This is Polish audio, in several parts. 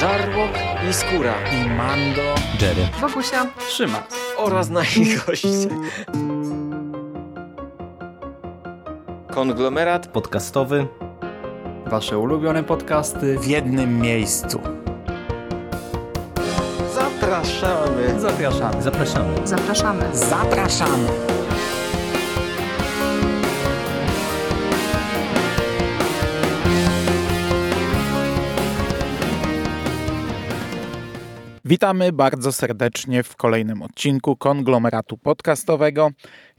Żarłok i Skóra i Mando, Jerry, Wokusia, Trzyma oraz nasi goście. Konglomerat podcastowy. Wasze ulubione podcasty w jednym miejscu. Zapraszamy. Zapraszamy. Zapraszamy. zapraszamy. Zapraszamy. Witamy bardzo serdecznie w kolejnym odcinku konglomeratu podcastowego.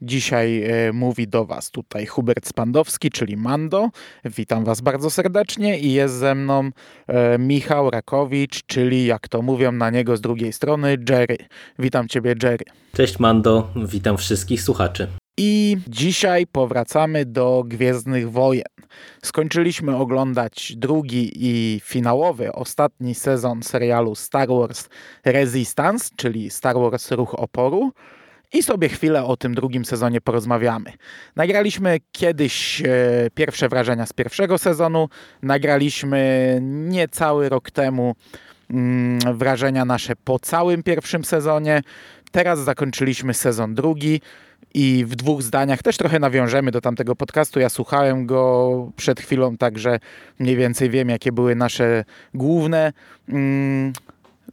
Dzisiaj e, mówi do Was tutaj Hubert Spandowski, czyli Mando. Witam Was bardzo serdecznie i jest ze mną e, Michał Rakowicz, czyli jak to mówią na niego z drugiej strony Jerry. Witam Ciebie, Jerry. Cześć Mando, witam wszystkich słuchaczy. I dzisiaj powracamy do Gwiezdnych Wojen. Skończyliśmy oglądać drugi i finałowy, ostatni sezon serialu Star Wars Resistance, czyli Star Wars Ruch Oporu. I sobie chwilę o tym drugim sezonie porozmawiamy. Nagraliśmy kiedyś e, pierwsze wrażenia z pierwszego sezonu. Nagraliśmy niecały rok temu mm, wrażenia nasze po całym pierwszym sezonie. Teraz zakończyliśmy sezon drugi i w dwóch zdaniach też trochę nawiążemy do tamtego podcastu. Ja słuchałem go przed chwilą, także mniej więcej wiem, jakie były nasze główne mm,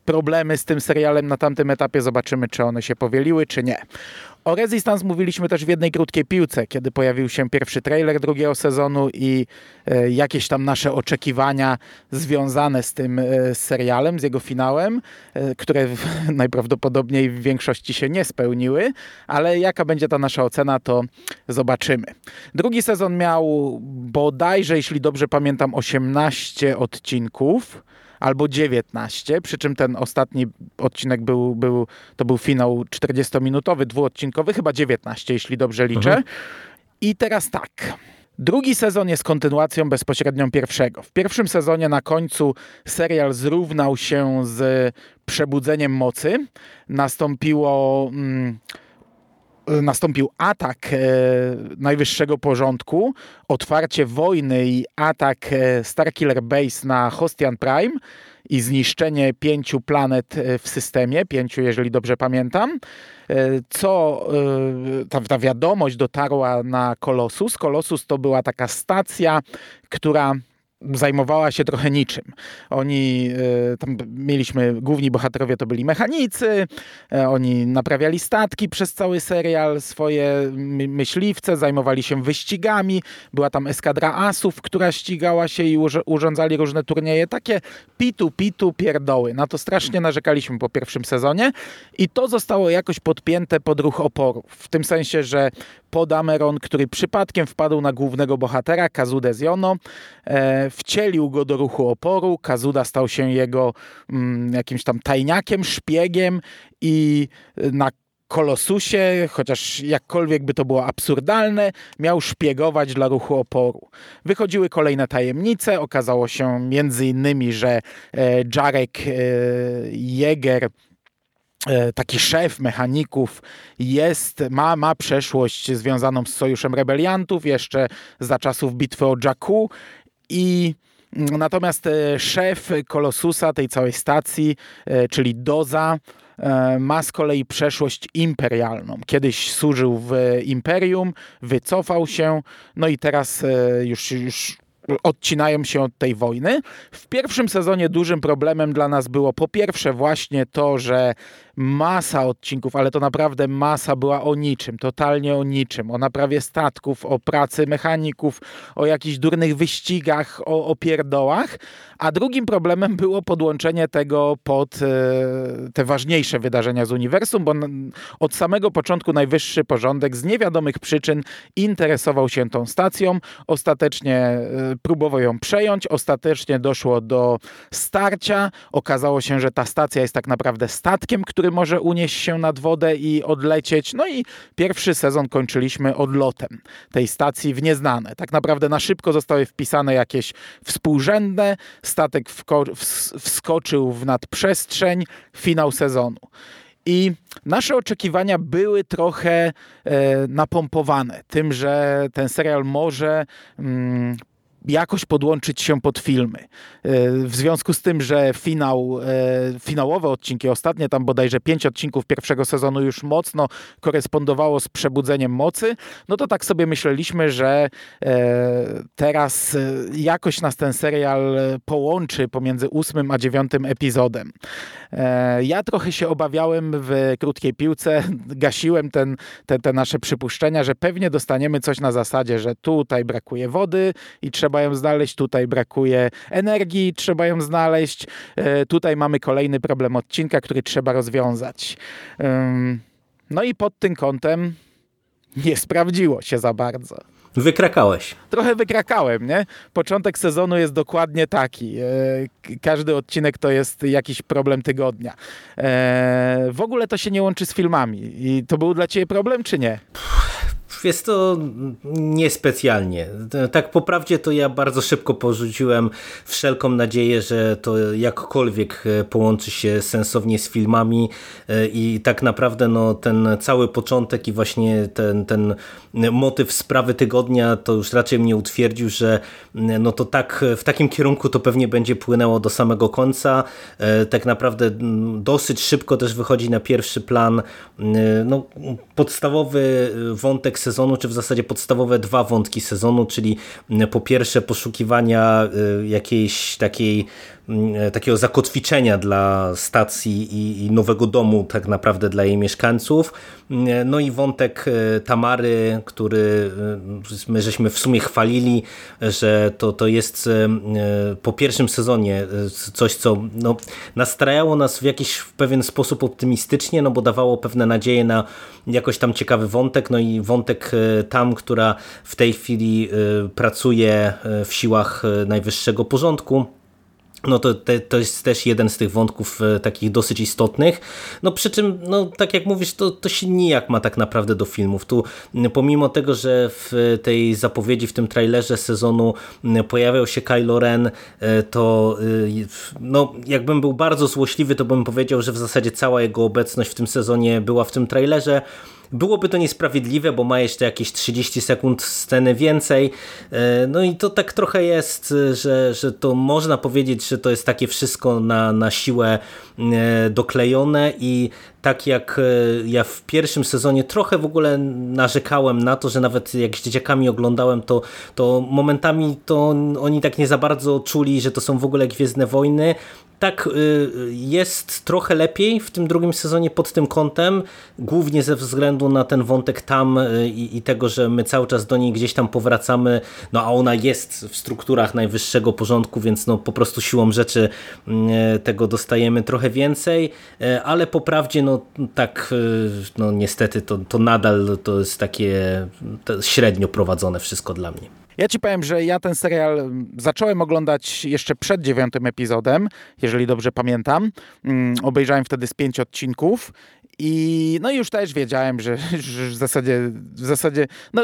problemy z tym serialem na tamtym etapie. Zobaczymy, czy one się powieliły, czy nie. O Resistance mówiliśmy też w jednej krótkiej piłce, kiedy pojawił się pierwszy trailer drugiego sezonu i e, jakieś tam nasze oczekiwania związane z tym e, serialem, z jego finałem, e, które najprawdopodobniej w większości się nie spełniły, ale jaka będzie ta nasza ocena, to zobaczymy. Drugi sezon miał bodajże, jeśli dobrze pamiętam, 18 odcinków albo 19, przy czym ten ostatni odcinek był, był to był finał 40-minutowy, dwuodcinkowy, chyba 19, jeśli dobrze liczę. Mhm. I teraz tak. Drugi sezon jest kontynuacją bezpośrednią pierwszego. W pierwszym sezonie na końcu serial zrównał się z przebudzeniem mocy. Nastąpiło. Mm, nastąpił atak e, najwyższego porządku, otwarcie wojny i atak e, Starkiller Base na Hostian Prime i zniszczenie pięciu planet e, w systemie, pięciu, jeżeli dobrze pamiętam. Co ta, ta wiadomość dotarła na Colossus. Colossus to była taka stacja, która zajmowała się trochę niczym. Oni, e, tam mieliśmy, główni bohaterowie to byli mechanicy, e, oni naprawiali statki przez cały serial, swoje myśliwce, zajmowali się wyścigami, była tam eskadra asów, która ścigała się i urządzali różne turnieje, takie pitu, pitu, pierdoły. Na to strasznie narzekaliśmy po pierwszym sezonie i to zostało jakoś podpięte pod ruch oporu, w tym sensie, że Podameron, który przypadkiem wpadł na głównego bohatera, Kazudę Ziono, e, wcielił go do ruchu oporu. Kazuda stał się jego mm, jakimś tam tajniakiem, szpiegiem i na Kolosusie, chociaż jakkolwiek by to było absurdalne, miał szpiegować dla ruchu oporu. Wychodziły kolejne tajemnice. Okazało się między innymi, że e, Jarek e, Jäger E, taki szef mechaników jest, ma, ma przeszłość związaną z Sojuszem Rebeliantów, jeszcze za czasów bitwy o Jakku i natomiast e, szef Kolosusa, tej całej stacji, e, czyli Doza, ma z kolei przeszłość imperialną. Kiedyś służył w Imperium, wycofał się, no i teraz już, już odcinają się od tej wojny. W pierwszym sezonie dużym problemem dla nas było po pierwsze właśnie to, że masa odcinków, ale to naprawdę masa była o niczym, totalnie o niczym, o naprawie statków, o pracy mechaników, o jakichś durnych wyścigach, o, o pierdołach, a drugim problemem było podłączenie tego pod e, te ważniejsze wydarzenia z uniwersum, bo od samego początku najwyższy porządek z niewiadomych przyczyn interesował się tą stacją, ostatecznie e, próbował ją przejąć, ostatecznie doszło do starcia, okazało się, że ta stacja jest tak naprawdę statkiem, który który może unieść się nad wodę i odlecieć. No i pierwszy sezon kończyliśmy odlotem tej stacji w nieznane. Tak naprawdę na szybko zostały wpisane jakieś współrzędne, statek wskoczył w nadprzestrzeń, finał sezonu. I nasze oczekiwania były trochę e, napompowane tym, że ten serial może mm, jakoś podłączyć się pod filmy. E, w związku z tym, że finał, e, finałowe odcinki, ostatnie tam bodajże pięć odcinków pierwszego sezonu już mocno korespondowało z przebudzeniem mocy, no to tak sobie myśleliśmy, że e, teraz jakoś nas ten serial połączy pomiędzy ósmym a dziewiątym epizodem. Ja trochę się obawiałem w krótkiej piłce, gasiłem ten, te, te nasze przypuszczenia, że pewnie dostaniemy coś na zasadzie, że tutaj brakuje wody i trzeba trzeba ją znaleźć, tutaj brakuje energii, trzeba ją znaleźć. E, tutaj mamy kolejny problem odcinka, który trzeba rozwiązać. No i pod tym kątem nie sprawdziło się za bardzo. Wykrakałeś. Trochę wykrakałem, nie? Początek sezonu jest dokładnie taki. E, każdy odcinek to jest jakiś problem tygodnia. E, w ogóle to się nie łączy z filmami. I to był dla ciebie problem, czy nie? Jest to niespecjalnie. Tak po prawdzie to ja bardzo szybko porzuciłem wszelką nadzieję, że to jakkolwiek e, połączy się sensownie z filmami e, i tak naprawdę no, ten cały początek i właśnie ten, ten motyw sprawy tygodnia to już raczej mnie utwierdził, że no to tak w takim kierunku to pewnie będzie płynęło do samego końca. E, tak naprawdę dosyć szybko też wychodzi na pierwszy plan no, podstawowy wątek sezonu, czy w zasadzie podstawowe dwa wątki sezonu, czyli po pierwsze poszukiwania y, jakiejś takiej Mm, takiego zakotwiczenia dla stacji i, i, nowego domu tak naprawdę dla jej mieszkańców. Mm, no i wątek e, Tamary, który e, my żeśmy w sumie chwalili, że to, to jest e, po pierwszym sezonie coś, co no, nastrajało nas w jakiś w pewien sposób optymistycznie, no bo dawało pewne nadzieje na jakoś tam ciekawy wątek, no i wątek tam, która w tej chwili pracuje w siłach najwyższego porządku no to, te, to jest też jeden z tych wątków e, takich dosyć istotnych. No przy czym, no tak jak mówisz, to, to się nijak ma tak naprawdę do filmów. Tu pomimo tego, że w tej zapowiedzi, w tym trailerze sezonu pojawiał się Kylo Ren, e, to e, no jakbym był bardzo złośliwy, to bym powiedział, że w zasadzie cała jego obecność w tym sezonie była w tym trailerze. Byłoby to niesprawiedliwe, bo ma jeszcze jakieś 30 sekund sceny więcej. E, no i to tak trochę jest, że, że to można powiedzieć, że to jest takie wszystko na, na siłę e, doklejone i tak jak e, ja w pierwszym sezonie trochę w ogóle narzekałem na to, że nawet jak z dzieciakami oglądałem, to, to momentami to oni tak nie za bardzo czuli, że to są w ogóle Gwiezdne Wojny. Tak y, jest trochę lepiej w tym drugim sezonie pod tym kątem, głównie ze względu na ten wątek tam y, i, i tego, że my cały czas do niej gdzieś tam powracamy, no a ona jest w strukturach najwyższego porządku, więc no po prostu siłą rzeczy y, tego dostajemy trochę więcej, ale po prawdzie no tak, no niestety to, to nadal to jest takie średnio prowadzone wszystko dla mnie. Ja ci powiem, że ja ten serial zacząłem oglądać jeszcze przed dziewiątym epizodem, jeżeli dobrze pamiętam. Mm, obejrzałem wtedy z pięć odcinków i no już też wiedziałem, że, że, w zasadzie, w zasadzie, no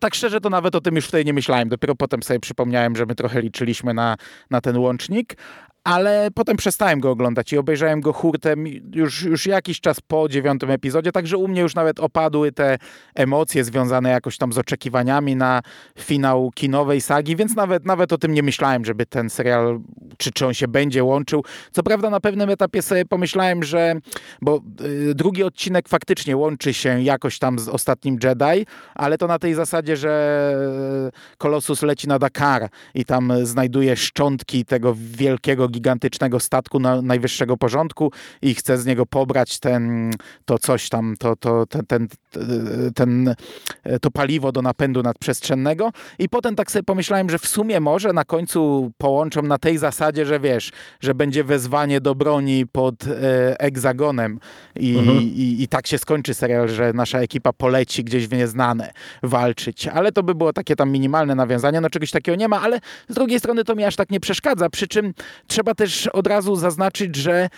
tak szczerze to nawet o tym już wtedy nie myślałem. Dopiero potem sobie przypomniałem, że my trochę liczyliśmy na, na ten łącznik, ale potem przestałem go oglądać i obejrzałem go hurtem już, już jakiś czas po dziewiątym epizodzie, także u mnie już nawet opadły te emocje związane jakoś tam z oczekiwaniami na finał kinowej sagi, więc nawet, nawet o tym nie myślałem, żeby ten serial, czy, czy on się będzie łączył. Co prawda na pewnym etapie sobie pomyślałem, że, bo y, drugi odcinek faktycznie łączy się jakoś tam z ostatnim Jedi, ale to na tej zasadzie, że Kolosus leci na Dakar i tam znajduje szczątki tego wielkiego gigantycznego statku na, najwyższego porządku i chce z niego pobrać ten, to coś tam, to, to, ten, ten, ten, to paliwo do napędu nadprzestrzennego. I potem tak sobie pomyślałem, że w sumie może na końcu połączą na tej zasadzie, że wiesz, że będzie wezwanie do broni pod e, egzagonem i, mhm. i, i tak się skończy serial, że nasza ekipa poleci gdzieś w nieznane walczyć, ale to by było takie tam minimalne nawiązanie, no czegoś takiego nie ma, ale z drugiej strony to mi aż tak nie przeszkadza, przy czym trzeba trzeba też od razu zaznaczyć, że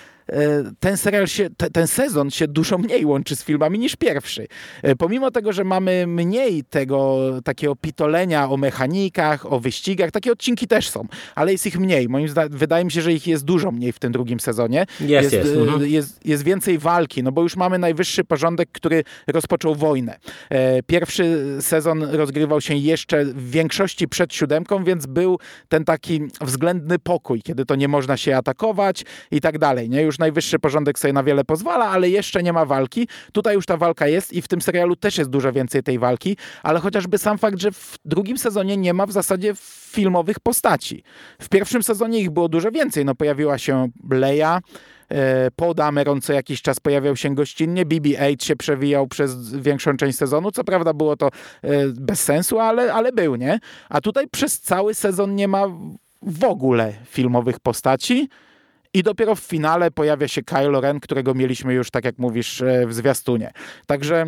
ten serial się, te, ten sezon się dużo mniej łączy z filmami niż pierwszy. E, pomimo tego, że mamy mniej tego takiego pitolenia o mechanikach, o wyścigach, takie odcinki też są, ale jest ich mniej. Moim zdaniem, wydaje mi się, że ich jest dużo mniej w tym drugim sezonie. Jest, jest. e, Mhm. jest, jest więcej walki, no bo już mamy najwyższy porządek, który rozpoczął wojnę. E, Pierwszy sezon rozgrywał się jeszcze w większości przed siódemką, więc był ten taki względny pokój, kiedy to nie można się atakować i tak dalej. Nie? Już najwyższy porządek sobie na wiele pozwala, ale jeszcze nie ma walki. Tutaj już ta walka jest i w tym serialu też jest dużo więcej tej walki, ale chociażby sam fakt, że w drugim sezonie nie ma w zasadzie filmowych postaci. W pierwszym sezonie ich było dużo więcej. No pojawiła się Leia, e, Paul Dameron co jakiś czas pojawiał się gościnnie, BB-8 się przewijał przez większą część sezonu, co prawda było to e, bez sensu, ale, ale był, nie? A tutaj przez cały sezon nie ma w ogóle filmowych postaci i dopiero w finale pojawia się Kylo Ren, którego mieliśmy już, tak jak mówisz, e, w zwiastunie. Także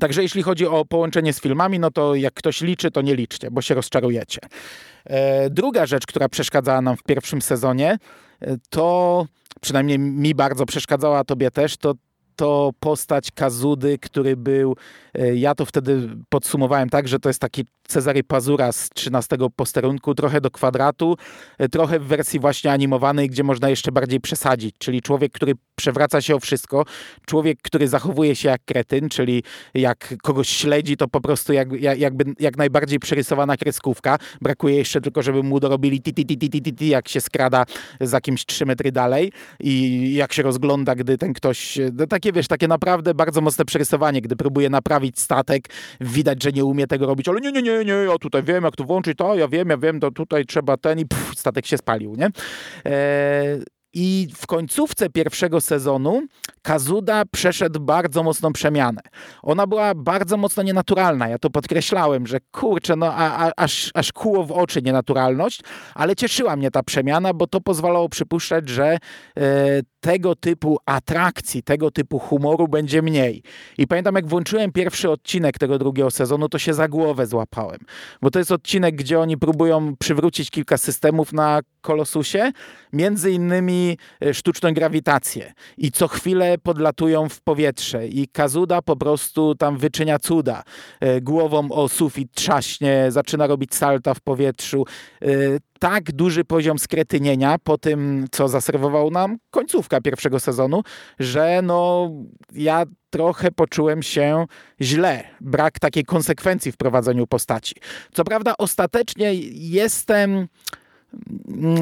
Także jeśli chodzi o połączenie z filmami, no to jak ktoś liczy, to nie liczcie, bo się rozczarujecie. E, druga rzecz, która przeszkadzała nam w pierwszym sezonie, e, to przynajmniej mi bardzo przeszkadzała, a tobie też, to to postać Kazudy, który był, e, ja to wtedy podsumowałem tak, że to jest taki Cezary Pazura z 13 posterunku, trochę do kwadratu, e, trochę w wersji właśnie animowanej, gdzie można jeszcze bardziej przesadzić, czyli człowiek, który przewraca się o wszystko, człowiek, który zachowuje się jak kretyn, czyli jak kogoś śledzi, to po prostu jak, jak, jakby, jak najbardziej przerysowana kreskówka. Brakuje jeszcze tylko, żeby mu dorobili ti, ti, ti, ti, ti, ti, ti, jak się skrada za kimś 3 metry dalej i jak się rozgląda, gdy ten ktoś, no takie wiesz, takie naprawdę bardzo mocne przerysowanie, gdy próbuje naprawić statek, widać, że nie umie tego robić, ale nie, nie, nie, nie, ja tutaj wiem, jak to włączyć, to ja wiem, ja wiem, to tutaj trzeba ten i pff, statek się spalił, nie? Eee, i w końcówce pierwszego sezonu Kazuda przeszedł bardzo mocną przemianę. Ona była bardzo mocno nienaturalna. Ja to podkreślałem, że kurczę, no a, a, aż, aż kuło w oczy nienaturalność, ale cieszyła mnie ta przemiana, bo to pozwalało przypuszczać, że e, tego typu atrakcji, tego typu humoru będzie mniej. I pamiętam, jak włączyłem pierwszy odcinek tego drugiego sezonu, to się za głowę złapałem. Bo to jest odcinek, gdzie oni próbują przywrócić kilka systemów na Kolosusie, między innymi e, sztuczną grawitację. I co chwilę podlatują w powietrze. I Kazuda po prostu tam wyczynia cuda. E, Głową o sufit trzaśnie, zaczyna robić salta w powietrzu. E, tak duży poziom skretynienia po tym, co zaserwował nam końcówka pierwszego sezonu, że no ja trochę poczułem się źle. Brak takiej konsekwencji w prowadzeniu postaci. Co prawda ostatecznie jestem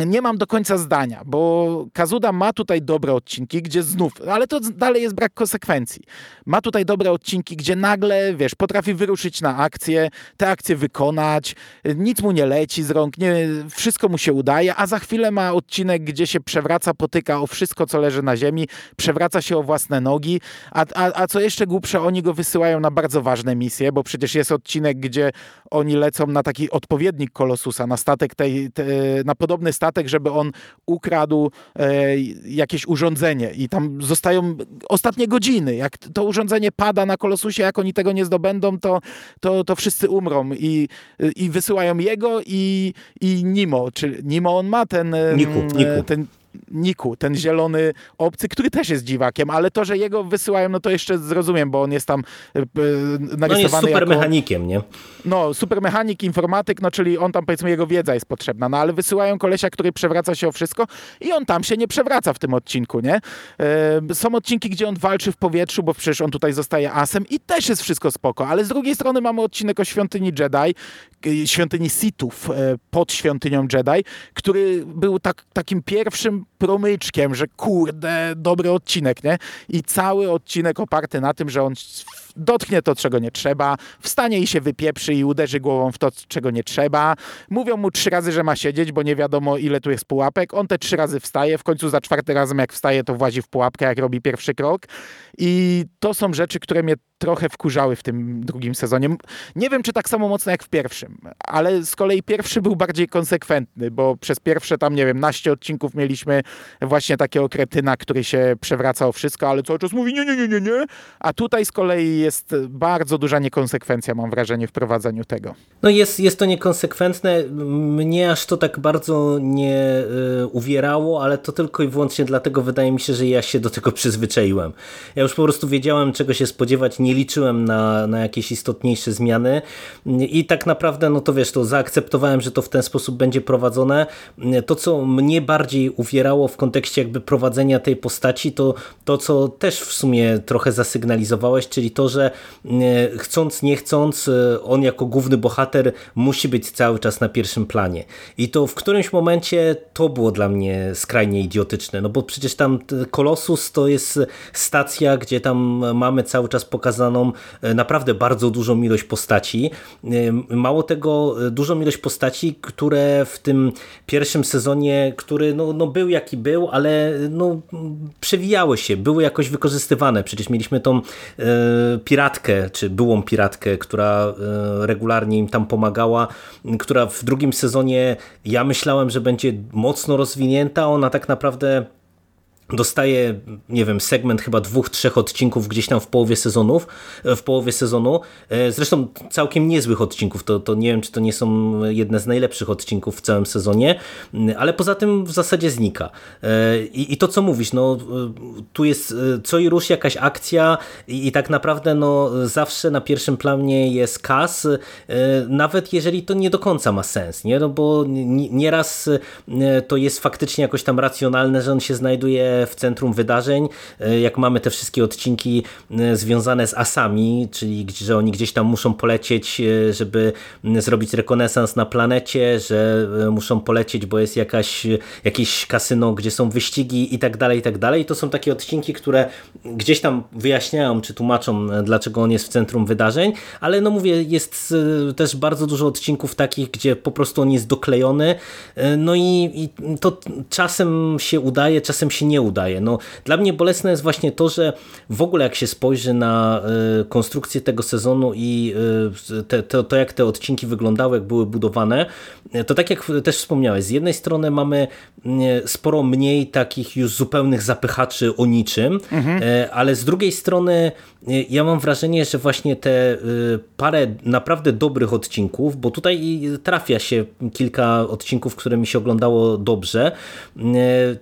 nie mam do końca zdania, bo Kazuda ma tutaj dobre odcinki, gdzie znów, ale to dalej jest brak konsekwencji. Ma tutaj dobre odcinki, gdzie nagle, wiesz, potrafi wyruszyć na akcję, te akcje wykonać, nic mu nie leci z rąk, nie, wszystko mu się udaje, a za chwilę ma odcinek, gdzie się przewraca, potyka o wszystko, co leży na ziemi, przewraca się o własne nogi, a, a, a co jeszcze głupsze, oni go wysyłają na bardzo ważne misje, bo przecież jest odcinek, gdzie oni lecą na taki odpowiednik Kolosusa, na statek tej, te, na podobny statek, żeby on ukradł e, jakieś urządzenie i tam zostają ostatnie godziny. Jak to urządzenie pada na Kolosusie, jak oni tego nie zdobędą, to, to, to wszyscy umrą i, i wysyłają jego i, i Nimo, czy Nimo on ma ten... Niku, Niku. ten Niku, ten zielony obcy, który też jest dziwakiem, ale to, że jego wysyłają, no to jeszcze zrozumiem, bo on jest tam e, e, narysowany No jest super jako... mechanikiem, nie? No, supermechanik, informatyk, no czyli on tam powiedzmy jego wiedza jest potrzebna, no ale wysyłają kolesia, który przewraca się o wszystko i on tam się nie przewraca w tym odcinku, nie? E, są odcinki, gdzie on walczy w powietrzu, bo przecież on tutaj zostaje asem i też jest wszystko spoko, ale z drugiej strony mamy odcinek o świątyni Jedi, e, świątyni Sithów e, pod świątynią Jedi, który był tak, takim pierwszym promyczkiem, że kurde, dobry odcinek, nie? I cały odcinek oparty na tym, że on dotknie to, czego nie trzeba, wstanie i się wypieprzy i uderzy głową w to, czego nie trzeba. Mówią mu trzy razy, że ma siedzieć, bo nie wiadomo, ile tu jest pułapek. On te trzy razy wstaje, w końcu za czwarty razem, jak wstaje, to włazi w pułapkę, jak robi pierwszy krok. I to są rzeczy, które mnie trochę wkurzały w tym drugim sezonie. Nie wiem, czy tak samo mocno jak w pierwszym, ale z kolei pierwszy był bardziej konsekwentny, bo przez pierwsze tam, nie wiem, naście odcinków mieliśmy właśnie takiego kretyna, który się przewraca o wszystko, ale cały czas mówi nie, nie, nie, nie, nie, a tutaj z kolei jest bardzo duża niekonsekwencja, mam wrażenie, w prowadzeniu tego. No jest, jest to niekonsekwentne. Mnie aż to tak bardzo nie y, uwierało, ale to tylko i wyłącznie dlatego wydaje mi się, że ja się do tego przyzwyczaiłem. Ja już po prostu wiedziałem, czego się spodziewać, nie liczyłem na, na jakieś istotniejsze zmiany i tak naprawdę, no to wiesz, to zaakceptowałem, że to w ten sposób będzie prowadzone. To, co mnie bardziej uwierało w kontekście jakby prowadzenia tej postaci, to to, co też w sumie trochę zasygnalizowałeś, czyli to, że chcąc, nie chcąc, on jako główny bohater musi być cały czas na pierwszym planie. I to w którymś momencie to było dla mnie skrajnie idiotyczne, no bo przecież tam Kolosus to jest stacja, gdzie tam mamy cały czas pokazaną e, naprawdę bardzo dużą ilość postaci. E, mało tego, e, dużą ilość postaci, które w tym pierwszym sezonie, który no, no był jaki był, ale no, przewijały się, były jakoś wykorzystywane. Przecież mieliśmy tą piratkę, czy byłą piratkę, która regularnie im tam pomagała, która w drugim sezonie ja myślałem, że będzie mocno rozwinięta. Ona tak naprawdę dostaje, nie wiem, segment chyba dwóch, trzech odcinków gdzieś tam w połowie sezonów, w połowie sezonu. E, zresztą całkiem niezłych odcinków. To, to nie wiem, czy to nie są jedne z najlepszych odcinków w całym sezonie, ale poza tym w zasadzie znika. E, I, i to, co mówisz, no tu jest co i rusz jakaś akcja i, i tak naprawdę no zawsze na pierwszym planie jest kas, e, nawet jeżeli to nie do końca ma sens, nie? No bo nieraz to jest faktycznie jakoś tam racjonalne, że on się znajduje w centrum wydarzeń, e, jak mamy te wszystkie odcinki e, związane z asami, czyli że oni gdzieś tam muszą polecieć, e, żeby zrobić rekonesans na planecie, że muszą polecieć, bo jest jakaś, jakieś kasyno, gdzie są wyścigi i tak dalej, i tak dalej. To są takie odcinki, które gdzieś tam wyjaśniają, czy tłumaczą, dlaczego on jest w centrum wydarzeń, ale no mówię, jest też bardzo dużo odcinków takich, gdzie po prostu on jest doklejony, no i, i to czasem się udaje, czasem się nie udaje. No, dla mnie bolesne jest właśnie to, że w ogóle jak się spojrzy na y, konstrukcję tego sezonu i y, te, to, to, jak te odcinki wyglądały, jak były budowane, to tak jak też wspomniałeś, z jednej strony mamy sporo mniej takich już zupełnych zapychaczy o niczym, mhm. ale z drugiej strony ja mam wrażenie, że właśnie te parę naprawdę dobrych odcinków, bo tutaj trafia się kilka odcinków, które mi się oglądało dobrze,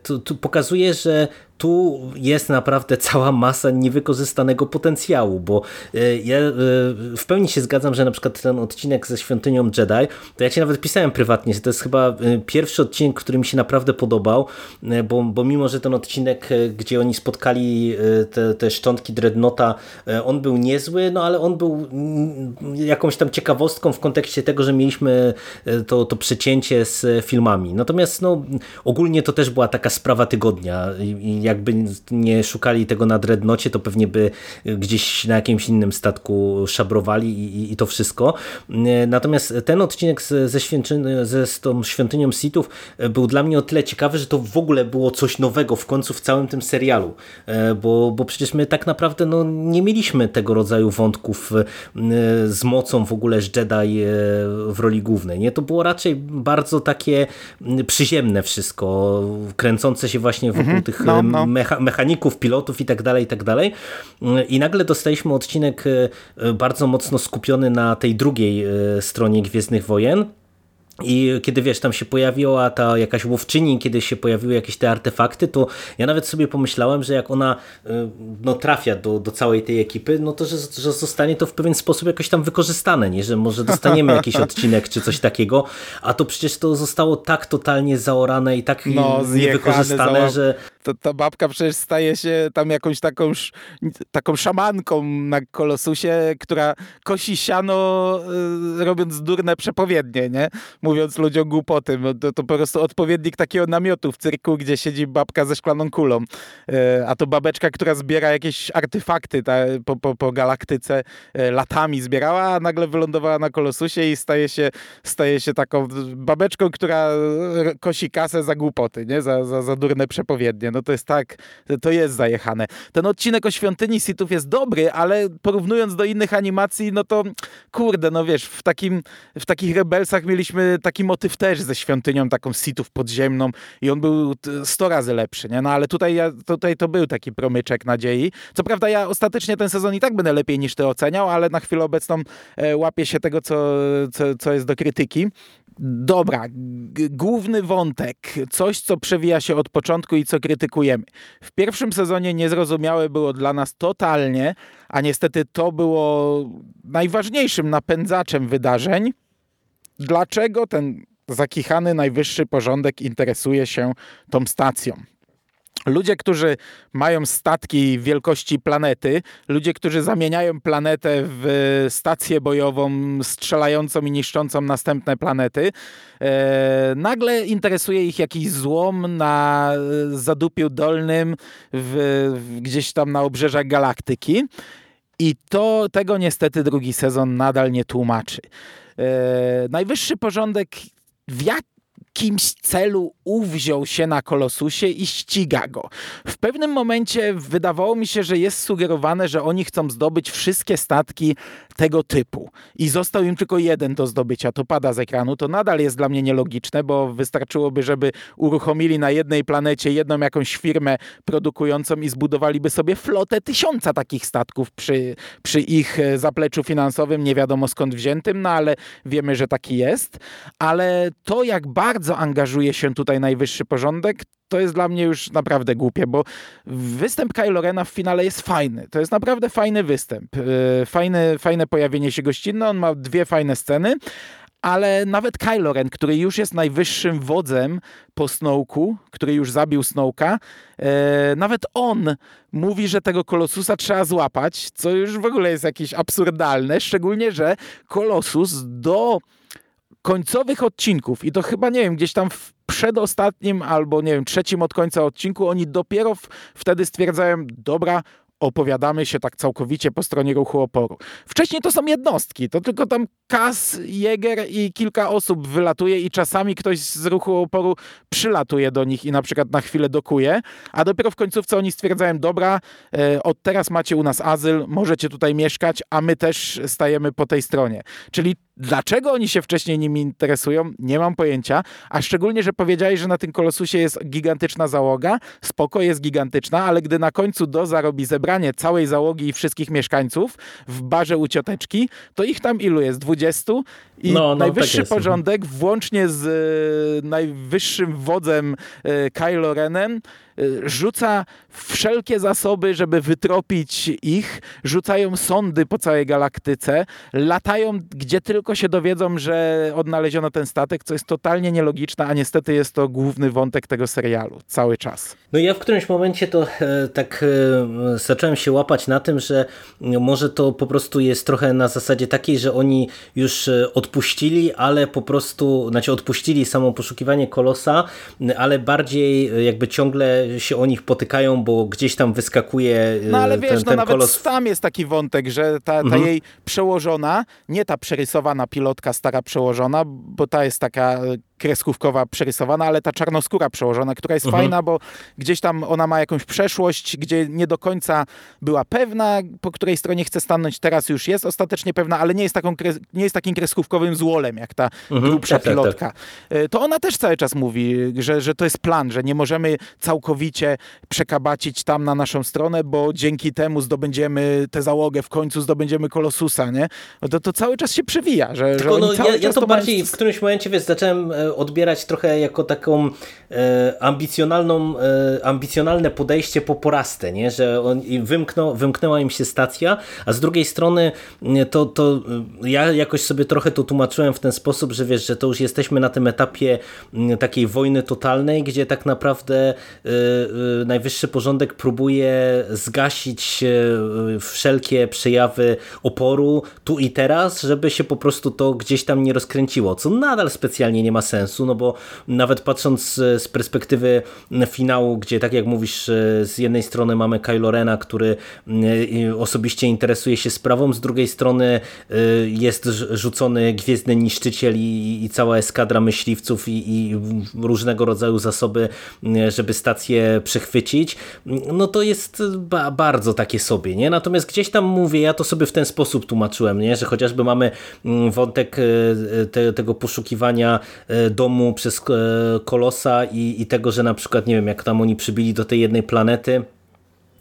to, to pokazuje, że tu jest naprawdę cała masa niewykorzystanego potencjału, bo e, ja e, w pełni się zgadzam, że na przykład ten odcinek ze Świątynią Jedi, to ja ci nawet pisałem prywatnie, że to jest chyba e, pierwszy odcinek, który mi się naprawdę podobał, bo, bo mimo, że ten odcinek, gdzie oni spotkali te, te szczątki Dreadnota, on był niezły, no ale on był mm, jakąś tam ciekawostką w kontekście tego, że mieliśmy to, to przecięcie z filmami. Natomiast no, ogólnie to też była taka sprawa tygodnia i jakby nie szukali tego na Dreadnocie, to pewnie by gdzieś na jakimś innym statku szabrowali i, i to wszystko. Natomiast ten odcinek ze, ze z tą świątynią Sithów był dla mnie o tyle ciekawy, że to w ogóle było coś nowego w końcu w całym tym serialu, e, bo, bo przecież my tak naprawdę no, nie mieliśmy tego rodzaju wątków e, z mocą w ogóle z Jedi e, w roli głównej. Nie? To było raczej bardzo takie przyziemne wszystko, kręcące się właśnie wokół mhm, tych no, no. Mecha mechaników, pilotów i tak dalej, i tak dalej. I nagle dostaliśmy odcinek e, bardzo mocno skupiony na tej drugiej e, stronie Gwiezdnych Wojen i kiedy wiesz, tam się pojawiła ta jakaś łowczyni, kiedy się pojawiły jakieś te artefakty, to ja nawet sobie pomyślałem, że jak ona y, no, trafia do, do całej tej ekipy, no to że, że zostanie to w pewien sposób jakoś tam wykorzystane, nie? że może dostaniemy jakiś odcinek czy coś takiego, a to przecież to zostało tak totalnie zaorane i tak no, niewykorzystane, że to ta babka przecież staje się tam jakąś taką, taką szamanką na Kolosusie, która kosi siano y, robiąc durne przepowiednie, nie? Mówiąc ludziom głupoty. To, to po prostu odpowiednik takiego namiotu w cyrku, gdzie siedzi babka ze szklaną kulą. Y, a to babeczka, która zbiera jakieś artefakty ta, po, po, po galaktyce y, latami zbierała, a nagle wylądowała na Kolosusie i staje się, staje się taką babeczką, która kosi kasę za głupoty, nie? Za, za, za durne przepowiednie. No to jest tak, to jest zajechane. Ten odcinek o świątyni Sithów jest dobry, ale porównując do innych animacji, no to kurde, no wiesz, w, takim, w takich Rebelsach mieliśmy taki motyw też ze świątynią taką Sithów podziemną i on był 100 razy lepszy, nie? No ale tutaj, ja, tutaj to był taki promyczek nadziei. Co prawda ja ostatecznie ten sezon i tak będę lepiej niż ty oceniał, ale na chwilę obecną e, łapię się tego, co, co, co jest do krytyki. Dobra, główny wątek, coś co przewija się od początku i co krytykujemy. W pierwszym sezonie niezrozumiałe było dla nas totalnie, a niestety to było najważniejszym napędzaczem wydarzeń. Dlaczego ten zakichany najwyższy porządek interesuje się tą stacją? Ludzie, którzy mają statki wielkości planety, ludzie, którzy zamieniają planetę w stację bojową strzelającą i niszczącą następne planety, e, nagle interesuje ich jakiś złom na zadupiu dolnym w, w, gdzieś tam na obrzeżach galaktyki. I to tego niestety drugi sezon nadal nie tłumaczy. E, najwyższy porządek w jak jakimś celu uwziął się na Kolosusie i ściga go. W pewnym momencie wydawało mi się, że jest sugerowane, że oni chcą zdobyć wszystkie statki tego typu. I został im tylko jeden do zdobycia, to pada z ekranu, to nadal jest dla mnie nielogiczne, bo wystarczyłoby, żeby uruchomili na jednej planecie jedną jakąś firmę produkującą i zbudowaliby sobie flotę tysiąca takich statków przy, przy ich e, zapleczu finansowym, nie wiadomo skąd wziętym, no ale wiemy, że taki jest, ale to jak bardzo angażuje się tutaj najwyższy porządek, to jest dla mnie już naprawdę głupie, bo występ Kylo Rena w finale jest fajny. To jest naprawdę fajny występ. E, fajne, fajne pojawienie się gościnne, on ma dwie fajne sceny, ale nawet Kylo Ren, który już jest najwyższym wodzem po Snowku, który już zabił Snowka, e, nawet on mówi, że tego Kolosusa trzeba złapać, co już w ogóle jest jakieś absurdalne, szczególnie, że Kolosus do końcowych odcinków i to chyba, nie wiem, gdzieś tam w przedostatnim albo, nie wiem, trzecim od końca odcinku, oni dopiero w, wtedy stwierdzają, dobra, opowiadamy się tak całkowicie po stronie ruchu oporu. Wcześniej to są jednostki, to tylko tam Kas, Jäger i kilka osób wylatuje i czasami ktoś z ruchu oporu przylatuje do nich i na przykład na chwilę dokuje, a dopiero w końcówce oni stwierdzają, dobra, e, od teraz macie u nas azyl, możecie tutaj mieszkać, a my też stajemy po tej stronie. Czyli Dlaczego oni się wcześniej nimi interesują, nie mam pojęcia, a szczególnie, że powiedziałeś, że na tym kolosusie jest gigantyczna załoga. Spoko, jest gigantyczna, ale gdy na końcu Doza robi zebranie całej załogi i wszystkich mieszkańców w barze u cioteczki, to ich tam ilu jest? 20? I no, no, najwyższy tak porządek, włącznie z e, najwyższym wodzem e, Kylo Renem, Y, rzuca wszelkie zasoby, żeby wytropić ich, rzucają sondy po całej galaktyce, latają gdzie tylko się dowiedzą, że odnaleziono ten statek, co jest totalnie nielogiczne, a niestety jest to główny wątek tego serialu cały czas. No ja w którymś momencie to e, tak e, zacząłem się łapać na tym, że może to po prostu jest trochę na zasadzie takiej, że oni już e, odpuścili, ale po prostu, znaczy odpuścili samo poszukiwanie kolosa, ale bardziej jakby ciągle się o nich potykają, bo gdzieś tam wyskakuje No ale wiesz, ten, ten no nawet kolos... tam jest taki wątek, że ta, ta mhm. jej przełożona, nie ta przerysowana pilotka stara przełożona, bo ta jest taka kreskówkowa przerysowana, ale ta czarnoskóra przełożona, która jest mhm. fajna, bo gdzieś tam ona ma jakąś przeszłość, gdzie nie do końca była pewna, po której stronie chce stanąć, teraz już jest ostatecznie pewna, ale nie jest, taką, nie jest takim kreskówkowym złolem, jak ta mhm. grubsza tak, pilotka. Tak, tak. To ona też cały czas mówi, że, że to jest plan, że nie możemy całkowicie przekabacić tam na naszą stronę, bo dzięki temu zdobędziemy tę załogę, w końcu zdobędziemy Kolosusa, nie? To, to cały czas się przewija, że, Tylko że no, ja, ja to, to bardziej w którymś momencie, wiesz, zacząłem e, odbierać trochę jako taką e, ambicjonalną, e, ambicjonalne podejście po porastę, nie? że on, wymknął, wymknęła im się stacja, a z drugiej strony to, to ja jakoś sobie trochę to tłumaczyłem w ten sposób, że wiesz, że to już jesteśmy na tym etapie takiej wojny totalnej, gdzie tak naprawdę najwyższy porządek próbuje zgasić wszelkie przejawy oporu tu i teraz, żeby się po prostu to gdzieś tam nie rozkręciło, co nadal specjalnie nie ma sensu sensu, no bo nawet patrząc z perspektywy finału, gdzie tak jak mówisz, z jednej strony mamy Kylo Rena, który osobiście interesuje się sprawą, z drugiej strony jest rzucony Gwiezdny Niszczyciel i, i cała eskadra myśliwców i, i różnego rodzaju zasoby, żeby stację przechwycić, no to jest ba bardzo takie sobie, nie? Natomiast gdzieś tam mówię, ja to sobie w ten sposób tłumaczyłem, nie? Że chociażby mamy mm, wątek e, te, tego poszukiwania e, domu przez e, Kolosa i, i tego, że na przykład, nie wiem, jak tam oni przybili do tej jednej planety,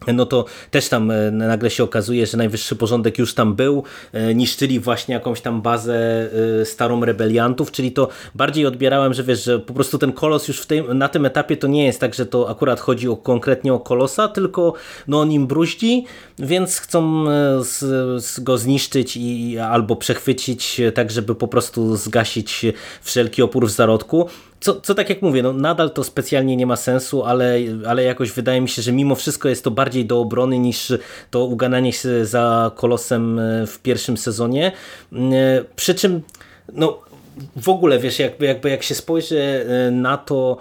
no to też tam e, nagle się okazuje, że najwyższy porządek już tam był, e, niszczyli właśnie jakąś tam bazę e, starą rebeliantów, czyli to bardziej odbierałem, że wiesz, że po prostu ten kolos już na tym etapie to nie jest tak, że to akurat chodzi o, konkretnie o kolosa, tylko no on im bruździ, więc chcą z, z go zniszczyć i albo przechwycić tak, żeby po prostu zgasić wszelki opór w zarodku co, co tak jak mówię, no nadal to specjalnie nie ma sensu, ale, ale jakoś wydaje mi się, że mimo wszystko jest to bardziej do obrony niż to ugananie się za kolosem e, w pierwszym sezonie. E, przy czym no, w ogóle, wiesz, jakby, jakby jak się spojrzy e, na to,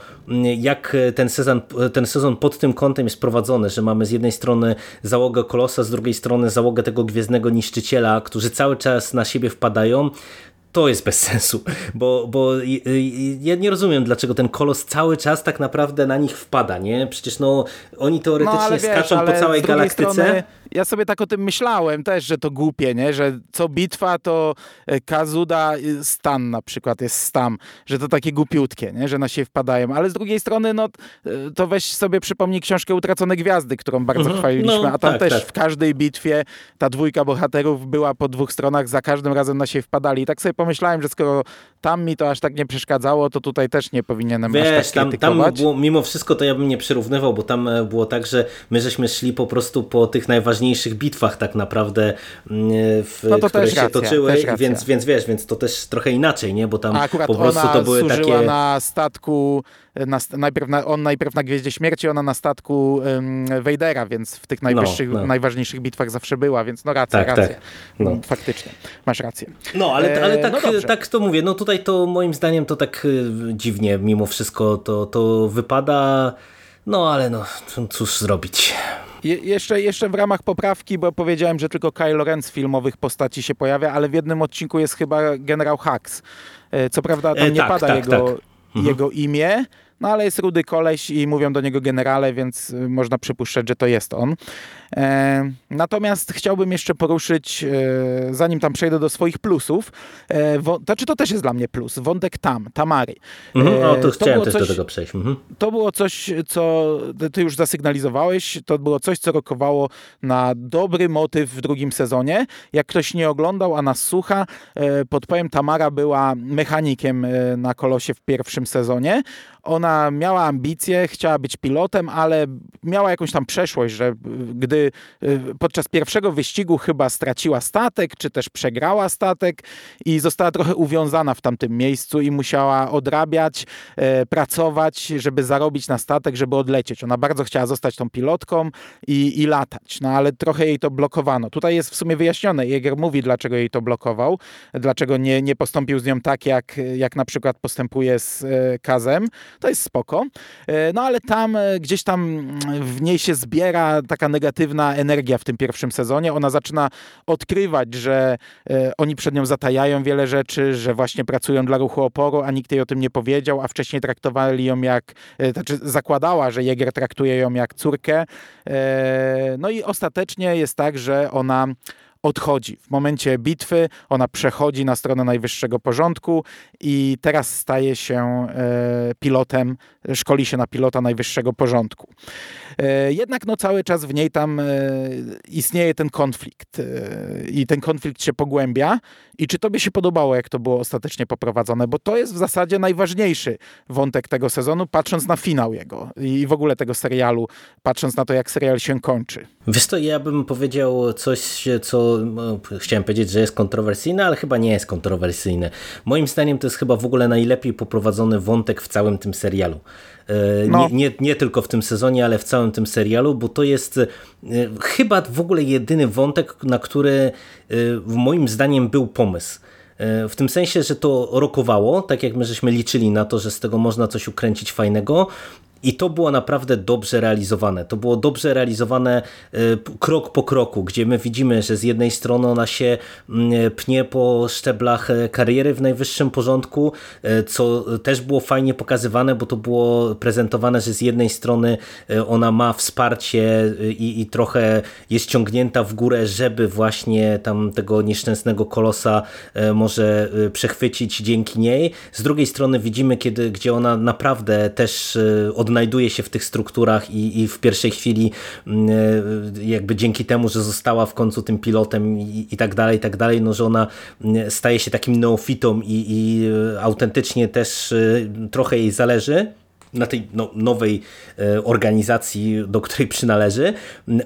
jak ten sezon, ten sezon pod tym kątem jest prowadzony, że mamy z jednej strony załogę Kolosa, z drugiej strony załogę tego Gwiezdnego Niszczyciela, którzy cały czas na siebie wpadają, to jest bez sensu, bo, bo ja nie rozumiem, dlaczego ten kolos cały czas tak naprawdę na nich wpada, nie? Przecież no, oni teoretycznie no, wiesz, skaczą po całej galaktyce. Strony, ja sobie tak o tym myślałem też, że to głupie, nie? Że co bitwa to e, Kazuda Stan na przykład jest Stam, że to takie głupiutkie, nie? Że na siebie wpadają, ale z drugiej strony no e, to weź sobie przypomnij książkę Utracone Gwiazdy, którą bardzo mhm. chwaliliśmy, no, a tam tak, też tak. w każdej bitwie ta dwójka bohaterów była po dwóch stronach, za każdym razem na siebie wpadali i tak sobie pomyślałem, że skoro tam mi to aż tak nie przeszkadzało, to tutaj też nie powinienem Wiesz, aż tak tam, tam było, mimo wszystko to ja bym nie przyrównywał, bo tam e, było tak, że my żeśmy szli po prostu po tych najważniejszych bitwach tak naprawdę, mm, w, no które się racja, toczyły, więc, więc wiesz, więc to też trochę inaczej, nie? Bo tam po prostu to były takie... na statku na, najpierw na, on najpierw na Gwieździe Śmierci, ona na statku um, Wejdera, więc w tych najwyższych, no, no. najważniejszych bitwach zawsze była, więc no racja, tak, racja. Tak. No. Faktycznie, masz rację. No, ale, ale tak, no tak to mówię, no tutaj to moim zdaniem to tak y, dziwnie mimo wszystko to, to wypada, no ale no cóż zrobić. Je, jeszcze, jeszcze w ramach poprawki, bo powiedziałem, że tylko Kylo Ren z filmowych postaci się pojawia, ale w jednym odcinku jest chyba generał Hux. E, co prawda tam e, nie tak, pada tak, jego, tak. Mhm. jego imię, no ale jest rudy koleś i mówią do niego generale, więc można przypuszczać, że to jest on. E, natomiast chciałbym jeszcze poruszyć, e, zanim tam przejdę do swoich plusów, e, to czy to też jest dla mnie plus, wątek tam, Tamary. Mhm, no to, to chciałem też coś, do tego przejść. Mhm. To było coś, co ty już zasygnalizowałeś, to było coś, co rokowało na dobry motyw w drugim sezonie. Jak ktoś nie oglądał, a nas słucha, e, podpowiem, Tamara była mechanikiem e, na Kolosie w pierwszym sezonie. Ona miała ambicje, chciała być pilotem, ale miała jakąś tam przeszłość, że gdy podczas pierwszego wyścigu chyba straciła statek, czy też przegrała statek i została trochę uwiązana w tamtym miejscu i musiała odrabiać, e, pracować, żeby zarobić na statek, żeby odlecieć. Ona bardzo chciała zostać tą pilotką i, i latać, no ale trochę jej to blokowano. Tutaj jest w sumie wyjaśnione. Jäger mówi, dlaczego jej to blokował, dlaczego nie, nie postąpił z nią tak, jak, jak na przykład postępuje z e, Kazem to jest spoko. E, no ale tam gdzieś tam w niej się zbiera taka negatywna energia w tym pierwszym sezonie. Ona zaczyna odkrywać, że e, oni przed nią zatajają wiele rzeczy, że właśnie pracują dla ruchu oporu, a nikt jej o tym nie powiedział, a wcześniej traktowali ją jak, znaczy zakładała, że Jäger traktuje ją jak córkę. No i ostatecznie jest tak, że ona odchodzi. W momencie bitwy ona przechodzi na stronę najwyższego porządku i teraz staje się e, pilotem, szkoli się na pilota najwyższego porządku. E, jednak no, cały czas w niej tam e, istnieje ten konflikt i ten konflikt się pogłębia. I czy tobie się podobało, jak to było ostatecznie poprowadzone? Bo to jest w zasadzie najważniejszy wątek tego sezonu, patrząc na finał jego i w ogóle tego serialu, patrząc na to, jak serial się kończy. Wiesz ja bym powiedział coś, co no, chciałem powiedzieć, że jest kontrowersyjne, ale chyba nie jest kontrowersyjne. Moim zdaniem to jest chyba w ogóle najlepiej poprowadzony wątek w całym tym serialu. E, no. Nie, nie, nie, tylko w tym sezonie, ale w całym tym serialu, bo to jest e, chyba w ogóle jedyny wątek, na który e, moim zdaniem był pomysł. W tym sensie, że to rokowało, tak jak my żeśmy liczyli na to, że z tego można coś ukręcić fajnego, i to było naprawdę dobrze realizowane. To było dobrze realizowane e, krok po kroku, gdzie my widzimy, że z jednej strony ona się mm, pnie po szczeblach e, kariery w najwyższym porządku, co też było fajnie pokazywane, bo to było prezentowane, że z jednej strony ona ma wsparcie i, i trochę jest ciągnięta w górę, żeby właśnie tam tego nieszczęsnego kolosa może przechwycić dzięki niej. Z drugiej strony widzimy, kiedy, gdzie ona naprawdę też od odnajduje się w tych strukturach i, i w pierwszej chwili mm, e, jakby dzięki temu, że została w końcu tym pilotem i, i tak dalej, i tak dalej, no że ona mm, staje się takim neofitą i, i e, autentycznie też e, trochę jej zależy na tej no, nowej e, organizacji, do której przynależy,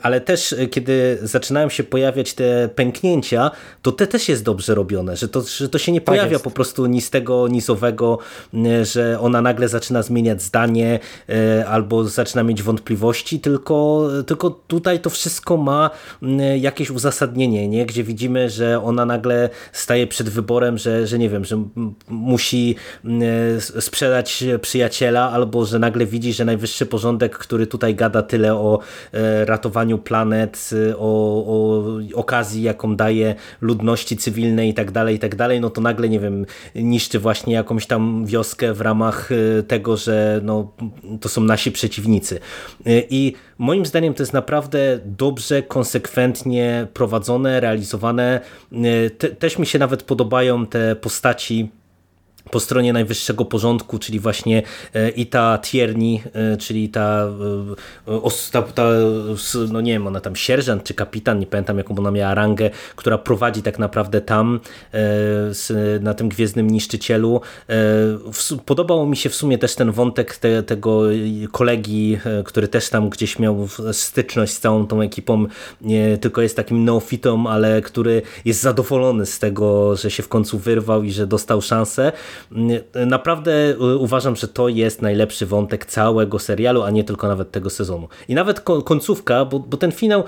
ale też e, kiedy zaczynają się pojawiać te pęknięcia, to te też jest dobrze robione, że to, że to się nie tak pojawia jest. po prostu nic tego nizowego, że ona nagle zaczyna zmieniać zdanie e, albo zaczyna mieć wątpliwości, tylko, tylko tutaj to wszystko ma jakieś uzasadnienie, nie? gdzie widzimy, że ona nagle staje przed wyborem, że, że nie wiem, że musi sprzedać przyjaciela albo albo że nagle widzi, że najwyższy porządek, który tutaj gada tyle o e, ratowaniu planet, o, o okazji, jaką daje ludności cywilnej i tak dalej, i tak dalej, no to nagle, nie wiem, niszczy właśnie jakąś tam wioskę w ramach e, tego, że no, to są nasi przeciwnicy. E, I moim zdaniem to jest naprawdę dobrze, konsekwentnie prowadzone, realizowane. Te, też mi się nawet podobają te postaci po stronie najwyższego porządku, czyli właśnie e, i ta Tierni, e, czyli ta, e, ta, ta, no nie wiem, ona tam sierżant czy kapitan, nie pamiętam jaką ona miała rangę, która prowadzi tak naprawdę tam na tym Gwiezdnym Niszczycielu. Podobał mi się w sumie też ten wątek te, tego kolegi, który też tam gdzieś miał styczność z całą tą ekipą, nie tylko jest takim neofitą, ale który jest zadowolony z tego, że się w końcu wyrwał i że dostał szansę. Naprawdę y, uważam, że to jest najlepszy wątek całego serialu, a nie tylko nawet tego sezonu. I nawet końcówka, bo, bo ten finał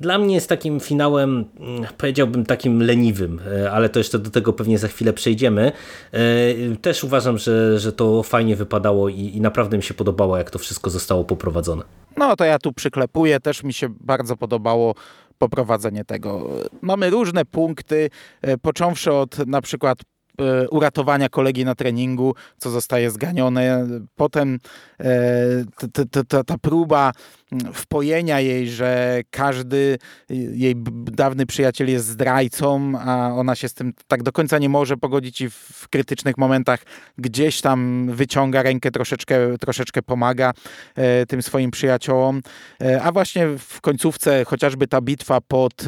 dla mnie jest takim finałem, mm, powiedziałbym takim leniwym, e, ale to jeszcze do tego pewnie za chwilę przejdziemy. E, też uważam, że, że to fajnie wypadało i, i naprawdę mi się podobało, jak to wszystko zostało poprowadzone. No to ja tu przyklepuję, też mi się bardzo podobało poprowadzenie tego. Mamy różne punkty, począwszy od na przykład uratowania kolegi na treningu, co zostaje zganione. Potem e, ta próba wpojenia jej, że każdy jej dawny przyjaciel jest zdrajcą, a ona się z tym tak do końca nie może pogodzić i w krytycznych momentach gdzieś tam wyciąga rękę, troszeczkę, troszeczkę pomaga e, tym swoim przyjaciołom. A właśnie w końcówce chociażby ta bitwa pod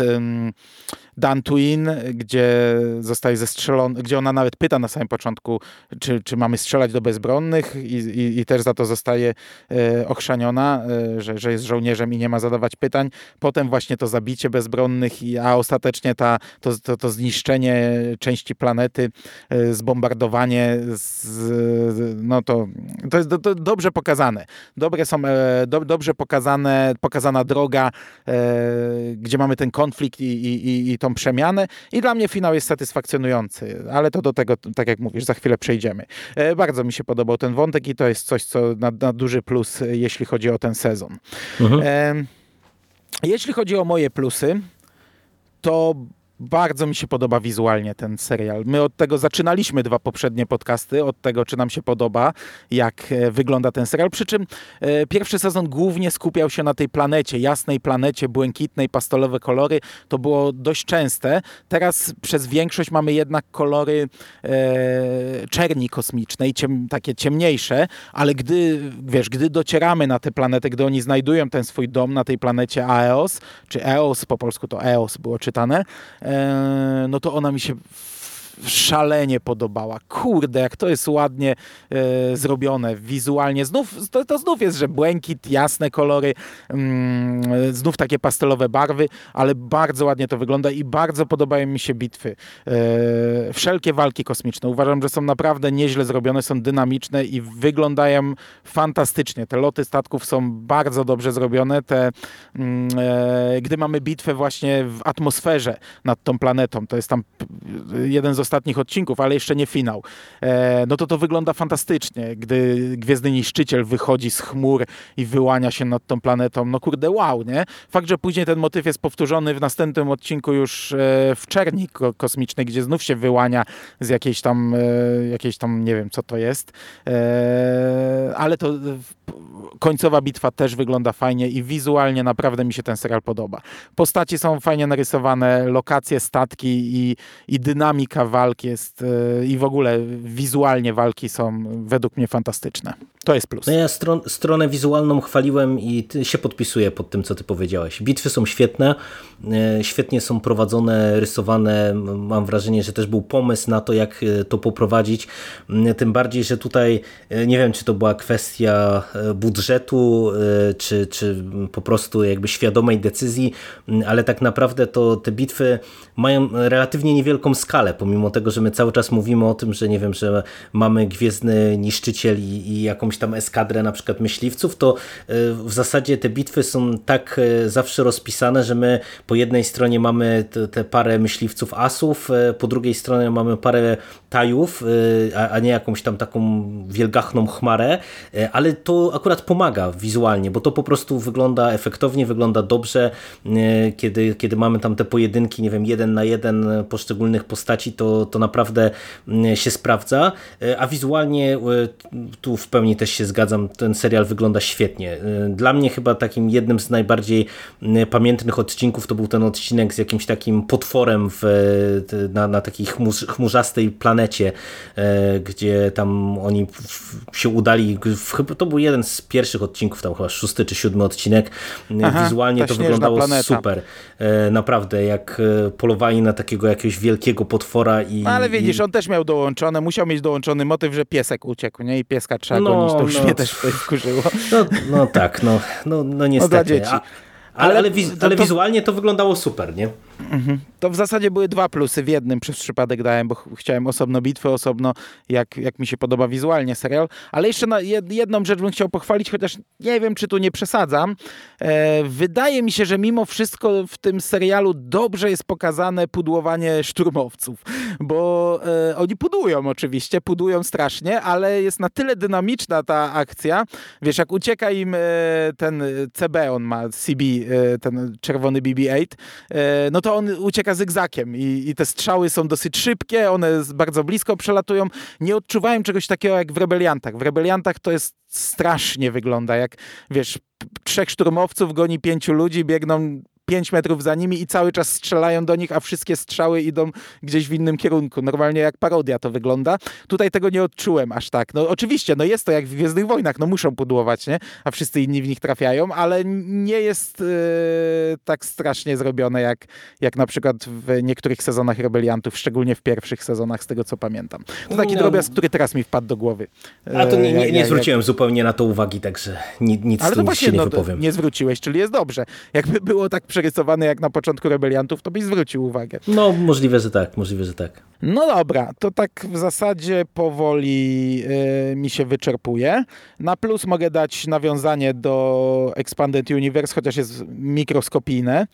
Dantooine, gdzie zostaje zestrzelony, gdzie ona nawet pyta na samym początku, czy, czy mamy strzelać do bezbronnych i, i, i też za to zostaje e, ochrzaniona, e, że, że jest żołnierzem i nie ma zadawać pytań. Potem właśnie to zabicie bezbronnych, a ostatecznie ta, to, to, to zniszczenie części planety, e, zbombardowanie, z, no to, to jest do, do, dobrze pokazane. Dobre są, e, do, dobrze pokazane, pokazana droga, e, gdzie mamy ten konflikt i, i, i tą przemianę i dla mnie finał jest satysfakcjonujący, ale to do tego, tak jak mówisz, za chwilę przejdziemy. E, bardzo mi się podobał ten wątek i to jest coś, co na, na duży plus, e, jeśli chodzi o ten sezon. Mhm. E, jeśli chodzi o moje plusy, to bardzo mi się podoba wizualnie ten serial. My od tego zaczynaliśmy dwa poprzednie podcasty, od tego, czy nam się podoba, jak e, wygląda ten serial. Przy czym e, pierwszy sezon głównie skupiał się na tej planecie, jasnej planecie, błękitnej, pastelowe kolory. To było dość częste. Teraz przez większość mamy jednak kolory e, czerni kosmicznej, ciem, takie ciemniejsze, ale gdy, wiesz, gdy docieramy na tę planetę, gdy oni znajdują ten swój dom na tej planecie Aeos, czy Eos, po polsku to Eos było czytane, E, no to ona mi się szalenie podobała. Kurde, jak to jest ładnie e, zrobione wizualnie. Znów, to, to, znów jest, że błękit, jasne kolory, mm, znów takie pastelowe barwy, ale bardzo ładnie to wygląda i bardzo podobają mi się bitwy. E, wszelkie walki kosmiczne uważam, że są naprawdę nieźle zrobione, są dynamiczne i wyglądają fantastycznie. Te loty statków są bardzo dobrze zrobione. Te, mm, e, gdy mamy bitwę właśnie w atmosferze nad tą planetą, to jest tam jeden z ostatnich odcinków, ale jeszcze nie finał, e, no to to wygląda fantastycznie, gdy Gwiezdny Niszczyciel wychodzi z chmur i wyłania się nad tą planetą. No kurde, wow, nie? Fakt, że później ten motyw jest powtórzony w następnym odcinku już e, w Czerni Kosmicznej, gdzie znów się wyłania z jakiejś tam, e, jakiejś tam, nie wiem co to jest, ale to końcowa bitwa też wygląda fajnie i wizualnie naprawdę mi się ten serial podoba. Postaci są fajnie narysowane, lokacje, statki i, i dynamika walk jest e, i w ogóle wizualnie walki są według mnie fantastyczne. To jest plus. No ja stron, stronę wizualną chwaliłem i się podpisuję pod tym, co ty powiedziałeś. Bitwy są świetne, e, świetnie są prowadzone, rysowane. Mam wrażenie, że też był pomysł na to, jak e, to poprowadzić. Tym bardziej, że tutaj nie wiem, czy to była kwestia budżetu, czy, czy po prostu jakby świadomej decyzji, ale tak naprawdę to te bitwy mają relatywnie niewielką skalę, pomimo tego, że my cały czas mówimy o tym, że nie wiem, że mamy Gwiezdny Niszczyciel i, jakąś tam eskadrę na przykład myśliwców, to e, w zasadzie te bitwy są tak e, zawsze rozpisane, że my po jednej stronie mamy te, parę myśliwców asów, e, po drugiej stronie mamy parę tajów, a, a nie jakąś tam taką wielgachną chmarę, ale to akurat pomaga wizualnie, bo to po prostu wygląda efektownie, wygląda dobrze, kiedy, kiedy mamy tam te pojedynki, nie wiem, jeden na jeden poszczególnych postaci, to, to naprawdę mm, się sprawdza, e, a wizualnie e, tu w pełni też się zgadzam, ten serial wygląda świetnie. E, dla mnie chyba takim jednym z najbardziej mm, pamiętnych odcinków to był ten odcinek z jakimś takim potworem w, na, na takiej chmurz, chmurzastej planecie, gdzie tam oni się udali, chyba to był jeden z pierwszych odcinków, tam chyba szósty czy siódmy odcinek. Aha, Wizualnie to wyglądało planeta. super. Naprawdę, jak polowali na takiego jakiegoś wielkiego potwora i... No, ale widzisz, on też miał dołączone, musiał mieć dołączony motyw, że piesek uciekł, nie? I pieska trzeba no, gonić, to już no. mnie też wkurzyło. No, no tak, no, no, no niestety. No dla dzieci. A, ale, ale, wiz, ale to, wizualnie to wyglądało super, nie? Mhm. To w zasadzie były dwa plusy w jednym przez przypadek dałem, bo chciałem osobno bitwy, osobno jak, jak mi się podoba wizualnie serial. Ale jeszcze na jedną rzecz bym chciał pochwalić, chociaż nie wiem, czy tu nie przesadzam. E, wydaje mi się, że mimo wszystko w tym serialu dobrze jest pokazane pudłowanie szturmowców, bo e, oni pudłują oczywiście, pudłują strasznie, ale jest na tyle dynamiczna ta akcja. Wiesz, jak ucieka im e, ten CB, on ma CB, e, ten czerwony BB-8, e, no to on ucieka zygzakiem i, i te strzały są dosyć szybkie, one bardzo blisko przelatują. Nie odczuwałem czegoś takiego jak w Rebeliantach. W Rebeliantach to jest strasznie wygląda, jak wiesz, trzech szturmowców goni pięciu ludzi, biegną 5 metrów za nimi i cały czas strzelają do nich, a wszystkie strzały idą gdzieś w innym kierunku. Normalnie jak parodia to wygląda. Tutaj tego nie odczułem aż tak. No oczywiście, no jest to jak w Gwiezdnych Wojnach, no muszą pudłować, nie? A wszyscy inni w nich trafiają, ale nie jest yy, tak strasznie zrobione jak, jak na przykład w niektórych sezonach Rebeliantów, szczególnie w pierwszych sezonach, z tego co pamiętam. To taki no. drobiazg, który teraz mi wpadł do głowy. A to nie, nie, nie zwróciłem jak... zupełnie na to uwagi, także nic, ale to właśnie, się nie no, wypowiem. Nie zwróciłeś, czyli jest dobrze. Jakby było tak przy przerysowany jak na początku Rebeliantów, to byś zwrócił uwagę. No, możliwe, że tak, możliwe, że tak. No dobra, to tak w zasadzie powoli yy, mi się wyczerpuje. Na plus mogę dać nawiązanie do Expanded Universe, chociaż jest mikroskopijne.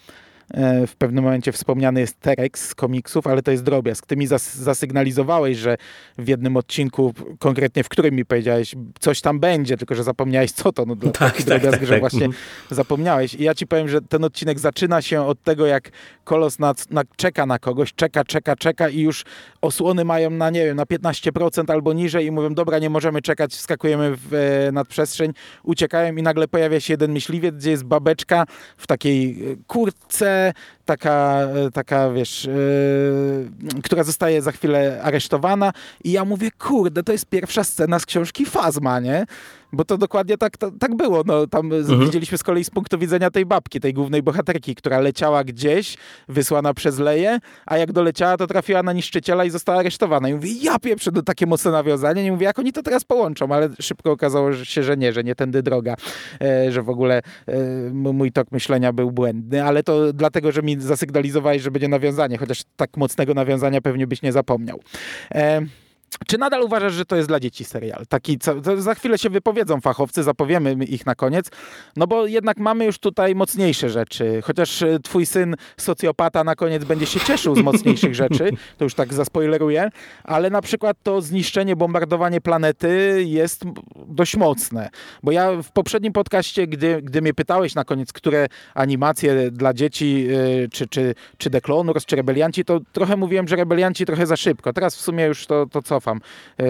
E, w pewnym momencie wspomniany jest Terex z komiksów, ale to jest drobiazg. Ty mi zas zasygnalizowałeś, że w jednym odcinku, konkretnie w którym mi powiedziałeś, coś tam będzie, tylko że zapomniałeś co to. No, tak, tak, drobiazg, tak, że tak. właśnie zapomniałeś. I ja ci powiem, że ten odcinek zaczyna się od tego, jak Kolos na, na, czeka na kogoś, czeka, czeka, czeka i już osłony mają na, nie wiem, na 15% albo niżej i mówią, dobra, nie możemy czekać, wskakujemy w e, nadprzestrzeń, uciekają i nagle pojawia się jeden myśliwiec, gdzie jest babeczka w takiej e, kurtce, uh, taka, taka wiesz, yy, która zostaje za chwilę aresztowana i ja mówię, kurde, to jest pierwsza scena z książki Fazma, nie? Bo to dokładnie tak, to, tak było. No, tam mhm. widzieliśmy z kolei z punktu widzenia tej babki, tej głównej bohaterki, która leciała gdzieś, wysłana przez Leję, a jak doleciała, to trafiła na niszczyciela i została aresztowana. I mówię, ja pieprzę, to takie mocne nawiązanie. I mówię, jak oni to teraz połączą, ale szybko okazało się, że nie, że nie tędy droga, e, że w ogóle e, mój tok myślenia był błędny, ale to dlatego, że mi zasygnalizowałeś, że będzie nawiązanie, chociaż tak mocnego nawiązania pewnie byś nie zapomniał. E, czy nadal uważasz, że to jest dla dzieci serial? Taki, co, za chwilę się wypowiedzą fachowcy, zapowiemy ich na koniec, no bo jednak mamy już tutaj mocniejsze rzeczy. Chociaż e, twój syn socjopata na koniec będzie się cieszył z mocniejszych rzeczy, to już tak zaspoileruję, ale na przykład to zniszczenie, bombardowanie planety jest dość mocne. Bo ja w poprzednim podcaście, gdy, gdy mnie pytałeś na koniec, które animacje dla dzieci, e, czy, czy, czy The Clone czy Rebelianci, to trochę mówiłem, że Rebelianci trochę za szybko. Teraz w sumie już to, to cofam cofam, e,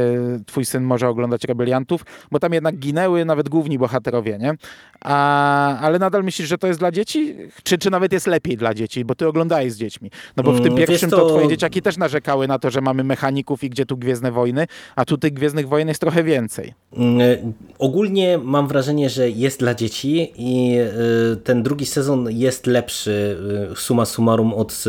twój syn może oglądać Rebeliantów, bo tam jednak ginęły nawet główni bohaterowie, nie? A, ale nadal myślisz, że to jest dla dzieci? Czy, czy nawet jest lepiej dla dzieci? Bo ty oglądałeś z dziećmi. No bo w tym mm, pierwszym to... to twoje dzieciaki też narzekały na to, że mamy mechaników i gdzie tu Gwiezdne Wojny, a tu tych Gwiezdnych Wojen jest trochę więcej. Mm, e, ogólnie mam wrażenie, że jest dla dzieci i e, ten drugi sezon jest lepszy suma summarum od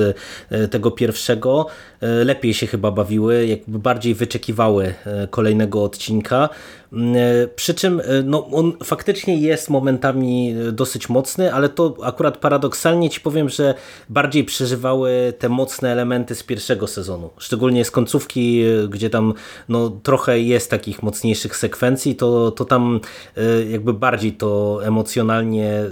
tego pierwszego. Lepiej się chyba bawiły, jakby bardziej wyczekiwały e, kolejnego odcinka. Mm, e, przy czym e, no, on faktycznie jest momentami dosyć mocny, ale to akurat paradoksalnie ci powiem, że bardziej przeżywały te mocne elementy z pierwszego sezonu. Szczególnie z końcówki, gdzie tam no, trochę jest takich mocniejszych sekwencji, to, to tam jakby bardziej to emocjonalnie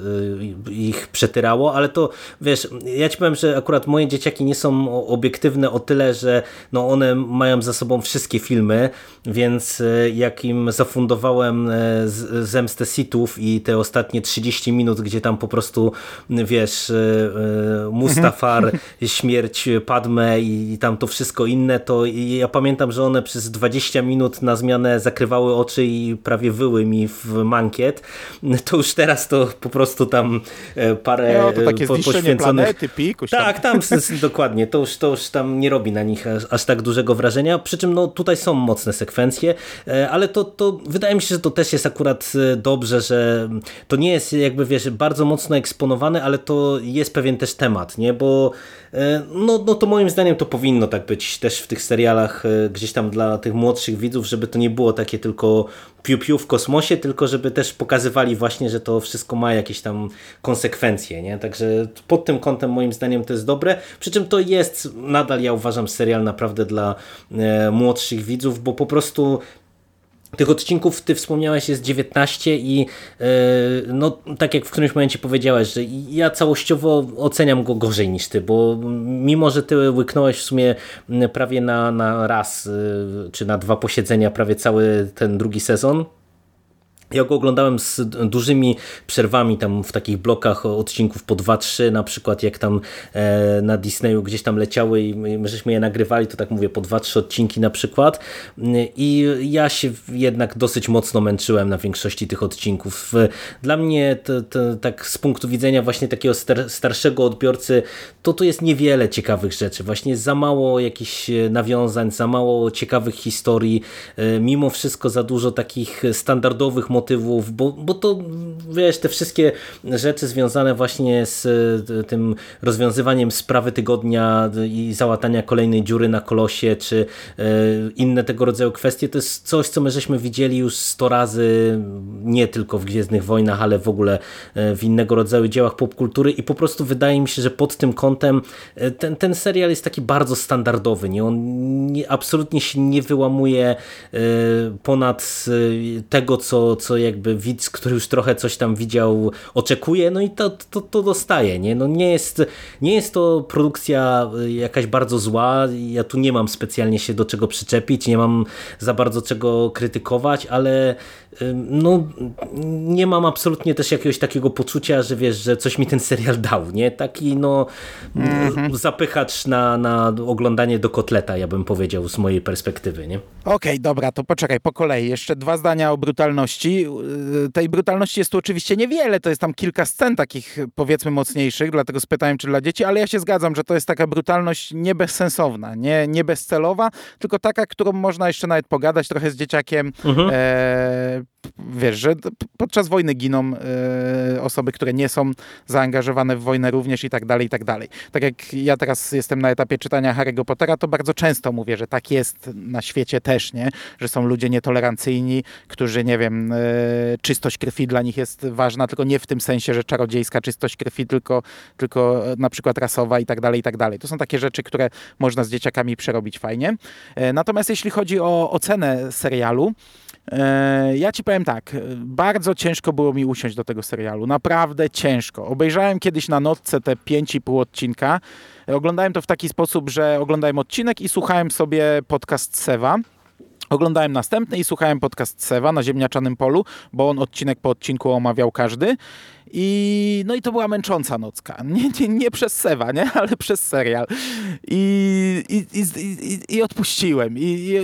ich przetyrało, ale to wiesz, ja ci powiem, że akurat moje dzieciaki nie są obiektywne o tyle, że no, one mają za sobą wszystkie filmy, więc e, jak im zafundowałem e, zemstę sitów i te ostatnie 30 minut, gdzie tam po prostu, wiesz, e, Mustafar, mhm. śmierć Padme i tam to wszystko inne, to ja pamiętam, że one przez 20 minut na zmianę zakrywały oczy i prawie wyły mi w mankiet. To już teraz to po prostu tam parę no, to takie po, poświęconych... planety, pikuś Tak, tam dokładnie. To już, to już tam nie robi na nich aż, aż tak dużego wrażenia. Przy czym no tutaj są mocne sekwencje, e, ale to, to wydaje mi się, że to też jest akurat e, dobrze, że to nie jest jakby wiesz, bardzo mocno eksponowane, ale to jest pewien też temat, nie? Bo e, no, no to moim zdaniem to powinno tak być też w tych serialach gdzieś tam dla tych młodszych widzów, żeby to nie było takie tylko piu-piu w kosmosie, tylko żeby też pokazywali właśnie, że to wszystko ma jakieś tam konsekwencje, nie? Także pod tym kątem moim zdaniem to jest dobre, przy czym to jest nadal ja uważam serial naprawdę dla e, młodszych widzów, bo po prostu tych odcinków ty wspomniałeś jest 19 i yy, no tak jak w którymś momencie powiedziałeś, że ja całościowo oceniam go gorzej niż ty, bo mimo, że ty łyknąłeś w sumie prawie na, na raz yy, czy na dwa posiedzenia prawie cały ten drugi sezon, ja go oglądałem z dużymi przerwami tam w takich blokach odcinków po 2-3, na przykład jak tam e, na Disneyu gdzieś tam leciały i my żeśmy je nagrywali, to tak mówię, po 2-3 odcinki na przykład. I ja się jednak dosyć mocno męczyłem na większości tych odcinków. Dla mnie to, to, tak z punktu widzenia właśnie takiego star starszego odbiorcy, to tu jest niewiele ciekawych rzeczy, właśnie za mało jakichś nawiązań, za mało ciekawych historii, e, mimo wszystko za dużo takich standardowych motywów, bo, bo to wiesz, te wszystkie rzeczy związane właśnie z e, tym rozwiązywaniem sprawy tygodnia i załatania kolejnej dziury na kolosie, czy e, inne tego rodzaju kwestie, to jest coś, co my żeśmy widzieli już 100 razy, nie tylko w Gwiezdnych Wojnach, ale w ogóle e, w innego rodzaju dziełach popkultury i po prostu wydaje mi się, że pod tym kątem ten, ten serial jest taki bardzo standardowy, nie? On nie, absolutnie się nie wyłamuje ponad tego, co, co jakby widz, który już trochę coś tam widział, oczekuje, no i to, to, to dostaje. Nie? No nie, jest, nie jest to produkcja y, jakaś bardzo zła, ja tu nie mam specjalnie się do czego przyczepić, nie mam za bardzo czego krytykować, ale no, nie mam absolutnie też jakiegoś takiego poczucia, że wiesz, że coś mi ten serial dał, nie? Taki no mm-hmm. zapychacz na, na oglądanie do kotleta, ja bym powiedział z mojej perspektywy, nie? Okej, okay, dobra, to poczekaj, po kolei. Jeszcze dwa zdania o brutalności. Y, tej brutalności jest tu oczywiście niewiele, to jest tam kilka scen takich powiedzmy mocniejszych, dlatego spytałem, czy dla dzieci, ale ja się zgadzam, że to jest taka brutalność nie bezsensowna, nie, nie bezcelowa, tylko taka, którą można jeszcze nawet pogadać trochę z dzieciakiem, mhm. e, wiesz, że podczas wojny giną y, osoby, które nie są zaangażowane w wojnę również i tak dalej, i tak dalej. Tak jak ja teraz jestem na etapie czytania Harry'ego Pottera, to bardzo często mówię, że tak jest na świecie też, nie? Że są ludzie nietolerancyjni, którzy, nie wiem, y, czystość krwi dla nich jest ważna, tylko nie w tym sensie, że czarodziejska czystość krwi, tylko, tylko na przykład rasowa i tak dalej, i tak dalej. To są takie rzeczy, które można z dzieciakami przerobić fajnie. Natomiast jeśli chodzi o ocenę serialu, E, ja ci powiem tak, bardzo ciężko było mi usiąść do tego serialu, naprawdę ciężko. Obejrzałem kiedyś na nocce te 5,5 odcinka. Oglądałem to w taki sposób, że oglądałem odcinek i słuchałem sobie podcast Sewa. Oglądałem następny i słuchałem podcast Sewa na ziemniaczanym polu, bo on odcinek po odcinku omawiał każdy. I, no i to była męcząca nocka. Nie, nie, nie przez Sewa, nie? ale przez serial. I, i, i, i odpuściłem. I,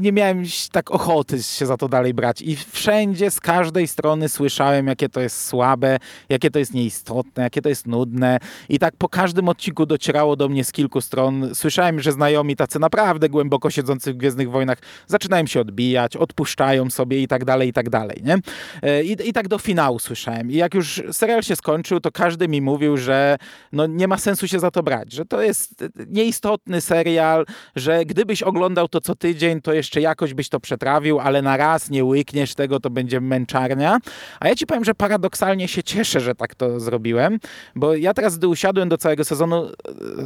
nie miałem tak ochoty się za to dalej brać. I wszędzie, z każdej strony słyszałem, jakie to jest słabe, jakie to jest nieistotne, jakie to jest nudne. I tak po każdym odcinku docierało do mnie z kilku stron. Słyszałem, że znajomi tacy naprawdę głęboko siedzący w Gwiezdnych Wojnach zaczynają się odbijać, odpuszczają sobie i tak dalej, i tak dalej. Nie? E, I, I tak do finału słyszałem. I jak już serial się skończył, to każdy mi mówił, że no nie ma sensu się za to brać, że to jest nieistotny serial, że gdybyś oglądał to co tydzień, to jeszcze jakoś byś to przetrawił, ale na raz nie łykniesz tego, to będzie męczarnia. A ja ci powiem, że paradoksalnie się cieszę, że tak to zrobiłem, bo ja teraz, gdy usiadłem do całego sezonu,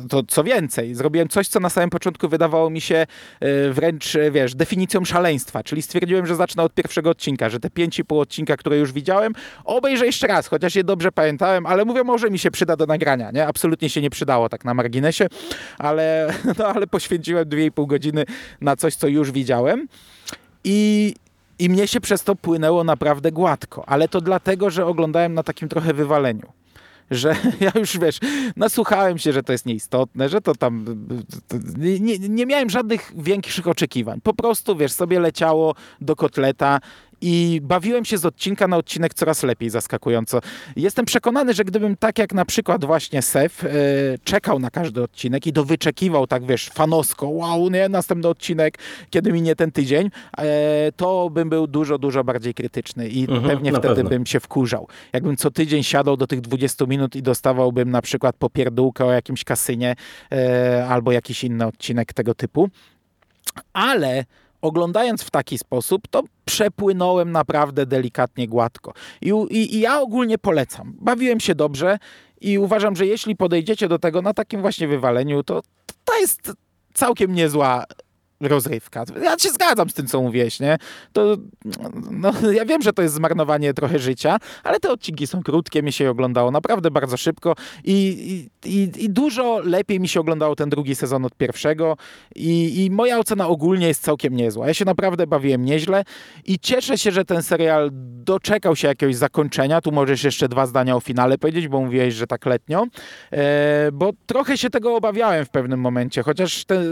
to co więcej, zrobiłem coś, co na samym początku wydawało mi się e, wręcz, e, wiesz, definicją szaleństwa, czyli stwierdziłem, że zacznę od pierwszego odcinka, że te pięć i pół odcinka, które już widziałem, obejrzę jeszcze raz, chociaż je dobrze pamiętałem, ale mówię, może mi się przyda do nagrania, nie? Absolutnie się nie przydało tak na marginesie, ale, no, ale poświęciłem 2,5 godziny na coś, co już widziałem i, i mnie się przez to płynęło naprawdę gładko, ale to dlatego, że oglądałem na takim trochę wywaleniu że ja już wiesz, nasłuchałem się, że to jest nieistotne, że to tam. To, nie, nie miałem żadnych większych oczekiwań. Po prostu wiesz, sobie leciało do kotleta i bawiłem się z odcinka na odcinek coraz lepiej, zaskakująco. Jestem przekonany, że gdybym tak jak na przykład właśnie Sef e, czekał na każdy odcinek i dowyczekiwał tak, wiesz, fanosko, wow, nie, następny odcinek, kiedy minie ten tydzień, e, to bym był dużo, dużo bardziej krytyczny i mhm, pewnie wtedy pewno. bym się wkurzał. Jakbym co tydzień siadał do tych 20 minut i dostawałbym na przykład popierdółkę o jakimś kasynie e, albo jakiś inny odcinek tego typu. Ale oglądając w taki sposób, to przepłynąłem naprawdę delikatnie gładko. I, i, I, ja ogólnie polecam. Bawiłem się dobrze i uważam, że jeśli podejdziecie do tego na takim właśnie wywaleniu, to to jest całkiem niezła rozrywka. Ja się zgadzam z tym, co mówiłeś, nie? To, no, ja wiem, że to jest zmarnowanie trochę życia, ale te odcinki są krótkie, mi się oglądało naprawdę bardzo szybko i, i, i dużo lepiej mi się oglądało ten drugi sezon od pierwszego i, i moja ocena ogólnie jest całkiem niezła. Ja się naprawdę bawiłem nieźle i cieszę się, że ten serial doczekał się jakiegoś zakończenia. Tu możesz jeszcze dwa zdania o finale powiedzieć, bo mówiłeś, że tak letnio, e, bo trochę się tego obawiałem w pewnym momencie, chociaż te, e,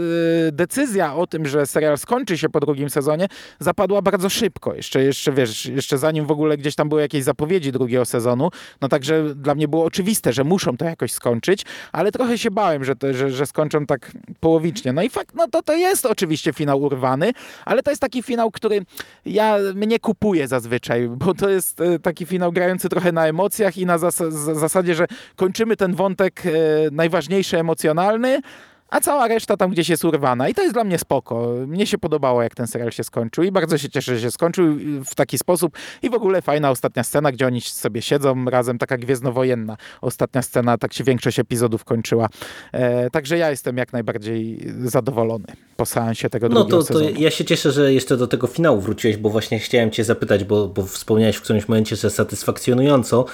decyzja o tym, tym, że serial skończy się po drugim sezonie, zapadła bardzo szybko. Jeszcze, jeszcze wiesz, jeszcze zanim w ogóle gdzieś tam były jakieś zapowiedzi drugiego sezonu, no także dla mnie było oczywiste, że muszą to jakoś skończyć, ale trochę się bałem, że, to, że, że skończą tak połowicznie. No i fakt, no to, to jest oczywiście finał urwany, ale to jest taki finał, który ja mnie kupuje zazwyczaj, bo to jest e, taki finał grający trochę na emocjach i na zas zasadzie, że kończymy ten wątek e, najważniejszy emocjonalny, a cała reszta tam gdzieś jest urwana. I to jest dla mnie spoko. Mnie się podobało, jak ten serial się skończył i bardzo się cieszę, że się skończył w taki sposób. I w ogóle fajna ostatnia scena, gdzie oni sobie siedzą razem, taka gwiezdnowojenna ostatnia scena, tak się większość epizodów kończyła. E, także ja jestem jak najbardziej zadowolony po seansie tego no drugiego to, sezonu. to ja się cieszę, że jeszcze do tego finału wróciłeś, bo właśnie chciałem cię zapytać, bo, bo wspomniałeś w którymś momencie, że satysfakcjonująco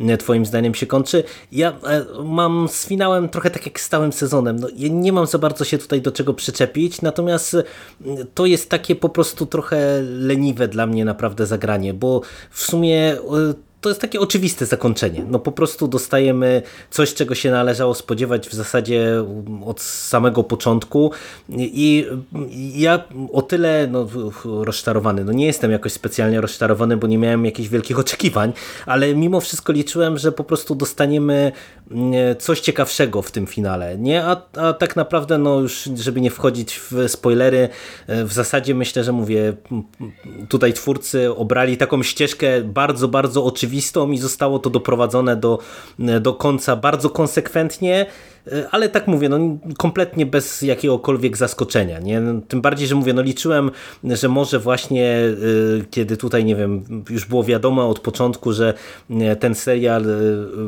e, twoim zdaniem się kończy. Ja e, mam z finałem trochę tak jak z całym sezonem. No, ja nie mam za bardzo się tutaj do czego przyczepić, natomiast mm, to jest takie po prostu trochę leniwe dla mnie naprawdę zagranie, bo w sumie to jest takie oczywiste zakończenie. No po prostu dostajemy coś, czego się należało spodziewać w zasadzie od samego początku i ja o tyle no, rozczarowany, no nie jestem jakoś specjalnie rozczarowany, bo nie miałem jakichś wielkich oczekiwań, ale mimo wszystko liczyłem, że po prostu dostaniemy mm, coś ciekawszego w tym finale, nie? A, a tak naprawdę, no już żeby nie wchodzić w spoilery, w zasadzie myślę, że mówię, tutaj twórcy obrali taką ścieżkę bardzo, bardzo oczywistą rzeczywistą i zostało to doprowadzone do, do końca bardzo konsekwentnie, e, ale tak mówię, no kompletnie bez jakiegokolwiek zaskoczenia. Nie? No, tym bardziej, że mówię, no liczyłem, że może właśnie kiedy tutaj, nie wiem, już było wiadomo od początku, że ten serial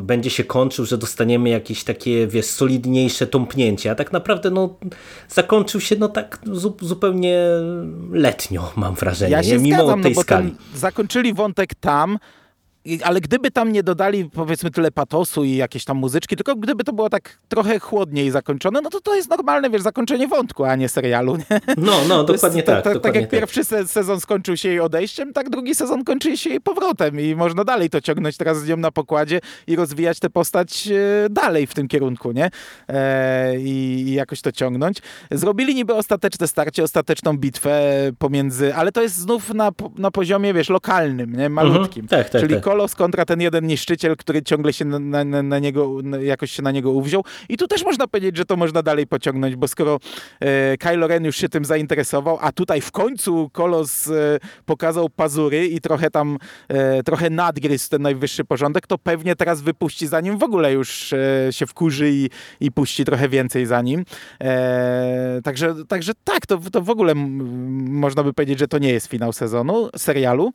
będzie się kończył, że dostaniemy jakieś takie, wiesz, solidniejsze tąpnięcie, a tak naprawdę no zakończył się no tak zupełnie letnio, mam wrażenie, ja nie? mimo zgadzam, tej no skali. zakończyli wątek tam, ale gdyby tam nie dodali powiedzmy tyle patosu i jakieś tam muzyczki, tylko gdyby to było tak trochę chłodniej zakończone, no to to jest normalne, wiesz, zakończenie wątku, a nie serialu. Nie? No, no, dokładnie jest, tak. tak, dokładnie tak jak tak. pierwszy sezon skończył się jej odejściem, tak drugi sezon kończy się jej powrotem i można dalej to ciągnąć teraz z nią na pokładzie i rozwijać tę postać e, dalej w tym kierunku, nie? E, i, I jakoś to ciągnąć. Zrobili niby ostateczne starcie, ostateczną bitwę pomiędzy, ale to jest znów na, na poziomie, wiesz, lokalnym, nie? Malutkim. Mhm, tak, tak, Czyli tak. Kolos kontra ten jeden niszczyciel, który ciągle się na, na, na niego, jakoś się na niego uwziął. I tu też można powiedzieć, że to można dalej pociągnąć, bo skoro e, Kylo Ren już się tym zainteresował, a tutaj w końcu Kolos e, pokazał pazury i trochę tam, e, trochę nadgryzł ten najwyższy porządek, to pewnie teraz wypuści za nim w ogóle już e, się wkurzy i, i puści trochę więcej za nim. E, także, także tak, to, to w ogóle można by powiedzieć, że to nie jest finał sezonu, serialu,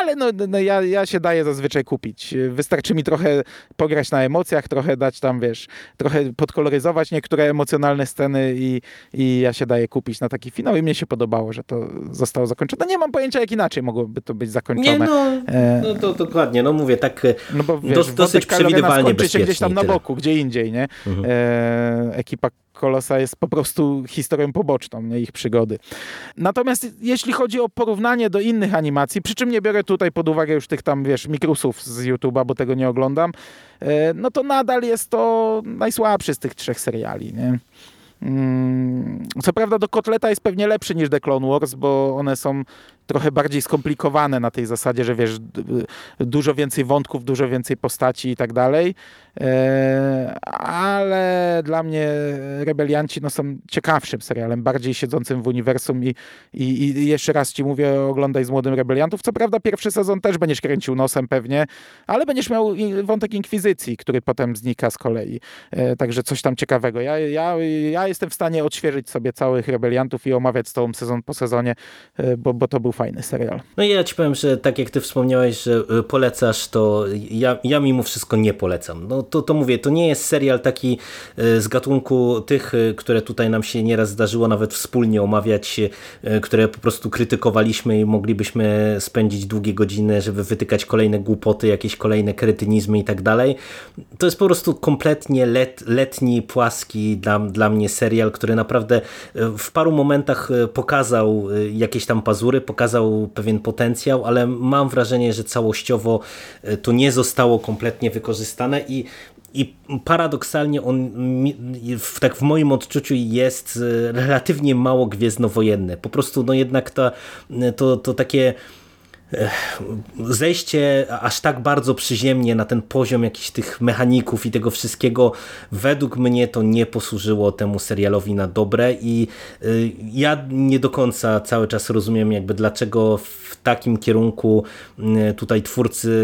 ale no, no ja, ja się daję zazwyczaj kupić. Wystarczy mi trochę pograć na emocjach, trochę dać tam, wiesz, trochę podkoloryzować niektóre emocjonalne sceny i, i ja się daję kupić na taki finał i mnie się podobało, że to zostało zakończone. Nie mam pojęcia, jak inaczej mogłoby to być zakończone. Nie, no, E, no to dokładnie, no mówię, tak e, no bo wiesz, dos, wątek dosyć przewidywalnie się gdzieś tam na boku, gdzie indziej, nie? Mhm. E, ekipa Kolosa jest po prostu historią poboczną, nie ich przygody. Natomiast jeśli chodzi o porównanie do innych animacji, przy czym nie biorę tutaj pod uwagę już tych tam, wiesz, mikrusów z YouTube'a, bo tego nie oglądam, e, no to nadal jest to najsłabszy z tych trzech seriali, nie? Mm, Co prawda do Kotleta jest pewnie lepszy niż The Clone Wars, bo one są trochę bardziej skomplikowane na tej zasadzie, że wiesz, dużo więcej wątków, dużo więcej postaci i tak dalej. E, Ale dla mnie Rebelianci no, są ciekawszym serialem, bardziej siedzącym w uniwersum i, i, i jeszcze raz ci mówię, oglądaj z Młodym Rebeliantów. Co prawda pierwszy sezon też będziesz kręcił nosem pewnie, ale będziesz miał wątek Inkwizycji, który potem znika z kolei. E, Także coś tam ciekawego. Ja, ja, ja jestem w stanie odświeżyć sobie całych Rebeliantów i omawiać z tobą sezon po sezonie, e, bo, bo to był fajny serial. No ja ci powiem, że tak jak ty wspomniałeś, że y, polecasz, to ja, ja mimo wszystko nie polecam. No to, to mówię, to nie jest serial taki y, z gatunku tych, y, które tutaj nam się nieraz zdarzyło nawet wspólnie omawiać, które po prostu krytykowaliśmy i moglibyśmy spędzić długie godziny, żeby wytykać kolejne głupoty, jakieś kolejne kretynizmy i tak dalej. To jest po prostu kompletnie let, letni, płaski dla, dla mnie serial, który naprawdę w paru momentach pokazał jakieś tam pazury, pokazał pewien potencjał, ale mam wrażenie, że całościowo y, to nie zostało kompletnie wykorzystane i i paradoksalnie on w, tak w moim odczuciu jest y, relatywnie mało gwiezdnowojenny. Po prostu no jednak ta, to, to takie zejście aż tak bardzo przyziemnie na ten poziom jakichś tych mechaników i tego wszystkiego, według mnie to nie posłużyło temu serialowi na dobre i y, ja nie do końca cały czas rozumiem jakby dlaczego w takim kierunku y, tutaj twórcy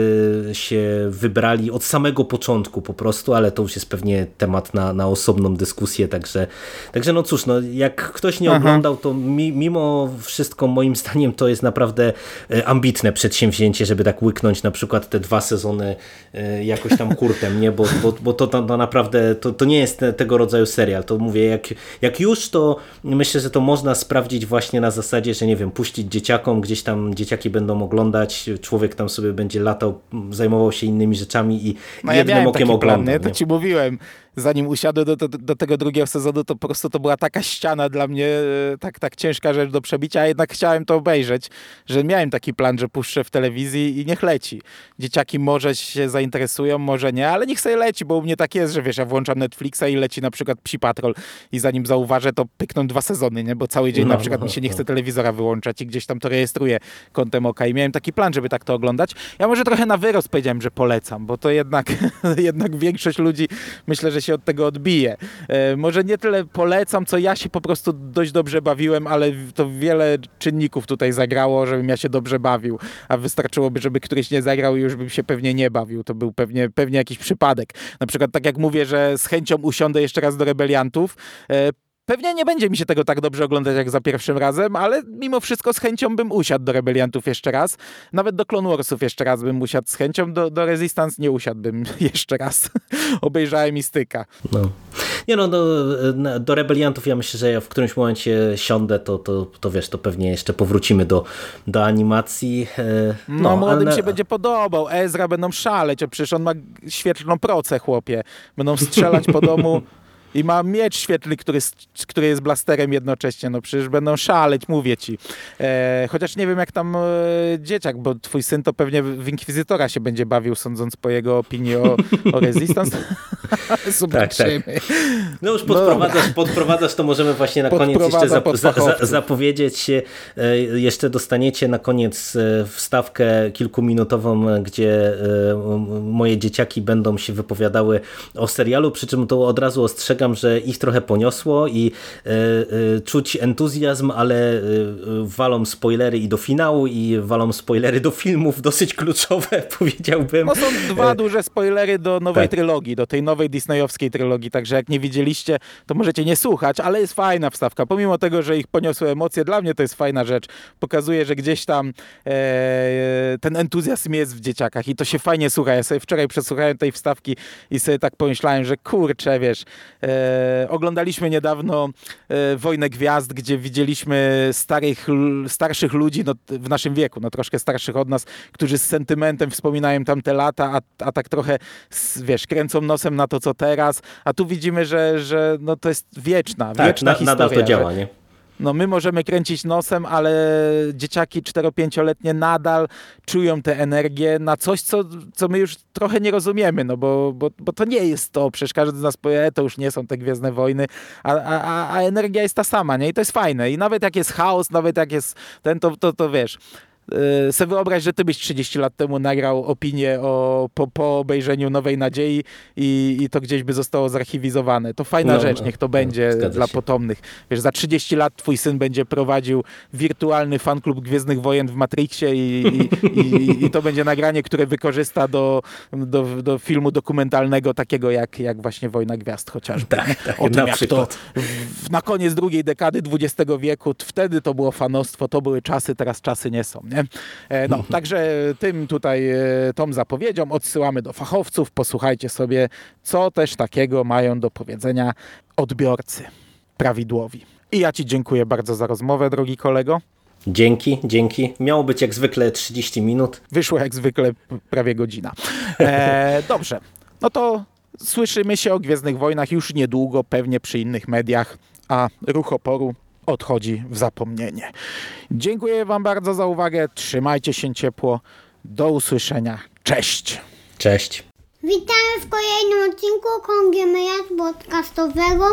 się wybrali od samego początku po prostu, ale to już jest pewnie temat na, na osobną dyskusję, także, także no cóż, no jak ktoś nie Aha. oglądał, to mi, mimo wszystko moim zdaniem to jest naprawdę e, ambitne przedsięwzięcie, żeby tak łyknąć na przykład te dwa sezony e, jakoś tam hurtem, nie? Bo, bo, bo to, to, to naprawdę to, to nie jest te, tego rodzaju serial. To mówię, jak, jak już to myślę, że to można sprawdzić właśnie na zasadzie, że nie wiem, puścić dzieciakom, gdzieś tam dzieciaki będą oglądać, człowiek tam sobie będzie latał, zajmował się innymi rzeczami i No ja jednym miałem okiem plan, oglądał. nie? to ci mówiłem. Zanim usiadłem do, do, do tego drugiego sezonu, to po prostu to była taka ściana dla mnie, e, tak, tak ciężka rzecz do przebicia, a jednak chciałem to obejrzeć, że miałem taki plan, że puszczę w telewizji i niech leci. Dzieciaki może się zainteresują, może nie, ale niech sobie leci, bo u mnie tak jest, że wiesz, ja włączam Netflixa i leci na przykład Psi Patrol i zanim zauważę, to pykną dwa sezony, nie? Bo cały dzień No, na przykład no, mi się nie no. chce telewizora wyłączać i gdzieś tam to rejestruję kątem oka i miałem taki plan, żeby tak to oglądać. Ja może trochę na wyrost powiedziałem, że polecam, bo to jednak, jednak większość ludzi myślę, że się od tego odbije. E, może nie tyle polecam, co ja się po prostu dość dobrze bawiłem, ale to wiele czynników tutaj zagrało, żebym ja się dobrze bawił, a wystarczyłoby, żeby któryś nie zagrał i już bym się pewnie nie bawił. To był pewnie, pewnie jakiś przypadek. Na przykład tak jak mówię, że z chęcią usiądę jeszcze raz do rebeliantów, e, Pewnie nie będzie mi się tego tak dobrze oglądać jak za pierwszym razem, ale mimo wszystko z chęcią bym usiadł do Rebeliantów jeszcze raz. Nawet do Clone Warsów jeszcze raz bym usiadł z chęcią, do, do Resistance nie usiadłbym jeszcze raz. Obejrzałem i styka. No. Nie no, do, do Rebeliantów ja myślę, że ja w którymś momencie siądę, to, to, to wiesz, to pewnie jeszcze powrócimy do, do animacji. E, no, no młodym ale... się będzie podobał. Ezra będą szaleć, a przecież on ma świetlną procę, chłopie. Będą strzelać po domu i ma miecz świetlny, który, który jest blasterem jednocześnie. No przecież będą szaleć, mówię ci. E, chociaż nie wiem jak tam e, dzieciak, bo twój syn to pewnie w Inkwizytora się będzie bawił, sądząc po jego opinii o, o Resistance. Zobaczymy. Tak, tak. No już podprowadzasz, podprowadzasz, to możemy właśnie na koniec jeszcze zap za za zapowiedzieć. E, jeszcze dostaniecie na koniec e, wstawkę kilkuminutową, gdzie e, moje dzieciaki będą się wypowiadały o serialu, przy czym to od razu ostrzegam dostrzegam, że ich trochę poniosło i e, e, czuć entuzjazm, ale e, walą spoilery i do finału i walą spoilery do filmów dosyć kluczowe, powiedziałbym. No są dwa duże spoilery do nowej tak. trylogii, do tej nowej disneyowskiej trylogii, także jak nie widzieliście, to możecie nie słuchać, ale jest fajna wstawka. Pomimo tego, że ich poniosły emocje, dla mnie to jest fajna rzecz. Pokazuje, że gdzieś tam e, ten entuzjazm jest w dzieciakach i to się fajnie słucha. Ja sobie wczoraj przesłuchałem tej wstawki i sobie tak pomyślałem, że kurczę, wiesz, e, E, oglądaliśmy niedawno e, Wojnę Gwiazd, gdzie widzieliśmy starych, starszych ludzi no, w naszym wieku, no, troszkę starszych od nas, którzy z sentymentem wspominają tamte lata, a, a tak trochę, wiesz, kręcą nosem na to, co teraz, a tu widzimy, że, że no, to jest wieczna, tak, wieczna na, historia. nadal to działa, nie? No my możemy kręcić nosem, ale dzieciaki 4-5-letnie nadal czują tę energię na coś, co, co my już trochę nie rozumiemy, no bo, bo, bo to nie jest to, przecież każdy z nas powie, e, to już nie są te Gwiezdne Wojny, a, a, a energia jest ta sama, nie? I to jest fajne. I nawet jak jest chaos, nawet jak jest ten, to, to, to wiesz, Y, sobie wyobraź, że ty byś 30 lat temu nagrał opinię o, po, po obejrzeniu Nowej Nadziei i, i to gdzieś by zostało zarchiwizowane. To fajna no, rzecz, no, niech to no, będzie dla się. potomnych. Wiesz, za 30 lat twój syn będzie prowadził wirtualny fanklub Gwiezdnych Wojen w Matrixie i, i, i, i to będzie nagranie, które wykorzysta do, do, do filmu dokumentalnego takiego jak, jak właśnie Wojna Gwiazd chociażby. Tak, tak, o tym, jak przykład. to w, na koniec drugiej dekady XX wieku, wtedy to było fanostwo, to były czasy, teraz czasy nie są. Nie? E, no, także tym tutaj, e, tą zapowiedzią odsyłamy do fachowców. Posłuchajcie sobie, co też takiego mają do powiedzenia odbiorcy prawidłowi. I ja Ci dziękuję bardzo za rozmowę, drogi kolego. Dzięki, dzięki. Miało być jak zwykle 30 minut. Wyszło jak zwykle prawie godzina. E, dobrze, no to słyszymy się o Gwiezdnych Wojnach już niedługo, pewnie przy innych mediach, a ruch oporu odchodzi w zapomnienie. Dziękuję Wam bardzo za uwagę. Trzymajcie się ciepło. Do usłyszenia. Cześć. Cześć. Witamy w kolejnym odcinku Kongiemeja podcastowego.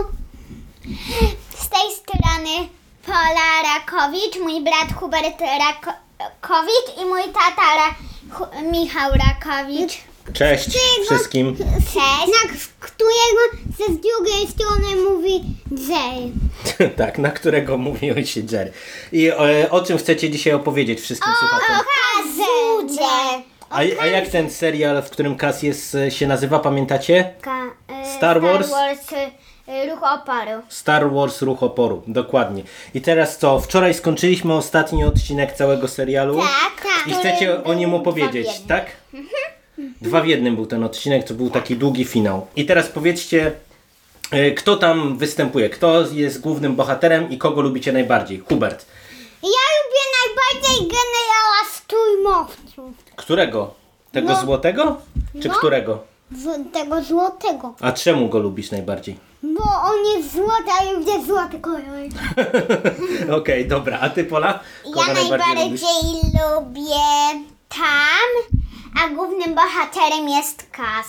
Z tej strony Pola Rakowicz, mój brat Hubert Rakowicz i mój tata Ra Michał Rakowicz. Cześć wszystkim. Cześć. Na którego ze z drugiej strony mówi Jerry. tak, na którego mówi się Jerry. I o, e, o czym chcecie dzisiaj opowiedzieć wszystkim słuchaczom? O Kazudzie. A, a jak ten serial, w którym Kas jest, e, się nazywa, pamiętacie? Ka y, Star Wars? Star Wars y, Ruch Oporu. Star Wars Ruch Oporu, dokładnie. I teraz co? Wczoraj skończyliśmy ostatni odcinek całego serialu. Tak, tak. I chcecie o nim opowiedzieć, tak? Mhm. Dwa w jednym był ten odcinek, to był taki długi finał. I teraz powiedzcie, e, kto tam występuje, kto jest głównym bohaterem i kogo lubicie najbardziej? Hubert. Ja lubię najbardziej generała Sturmowców. Którego? Tego no. złotego? Czy no. którego? Z tego złotego. A czemu go lubisz najbardziej? Bo on jest złoty, a ja lubię złoty kolor. Okej, okay, dobra. A ty Pola? Kogo ja najbardziej, najbardziej lubię tam a głównym bohaterem jest Kaz.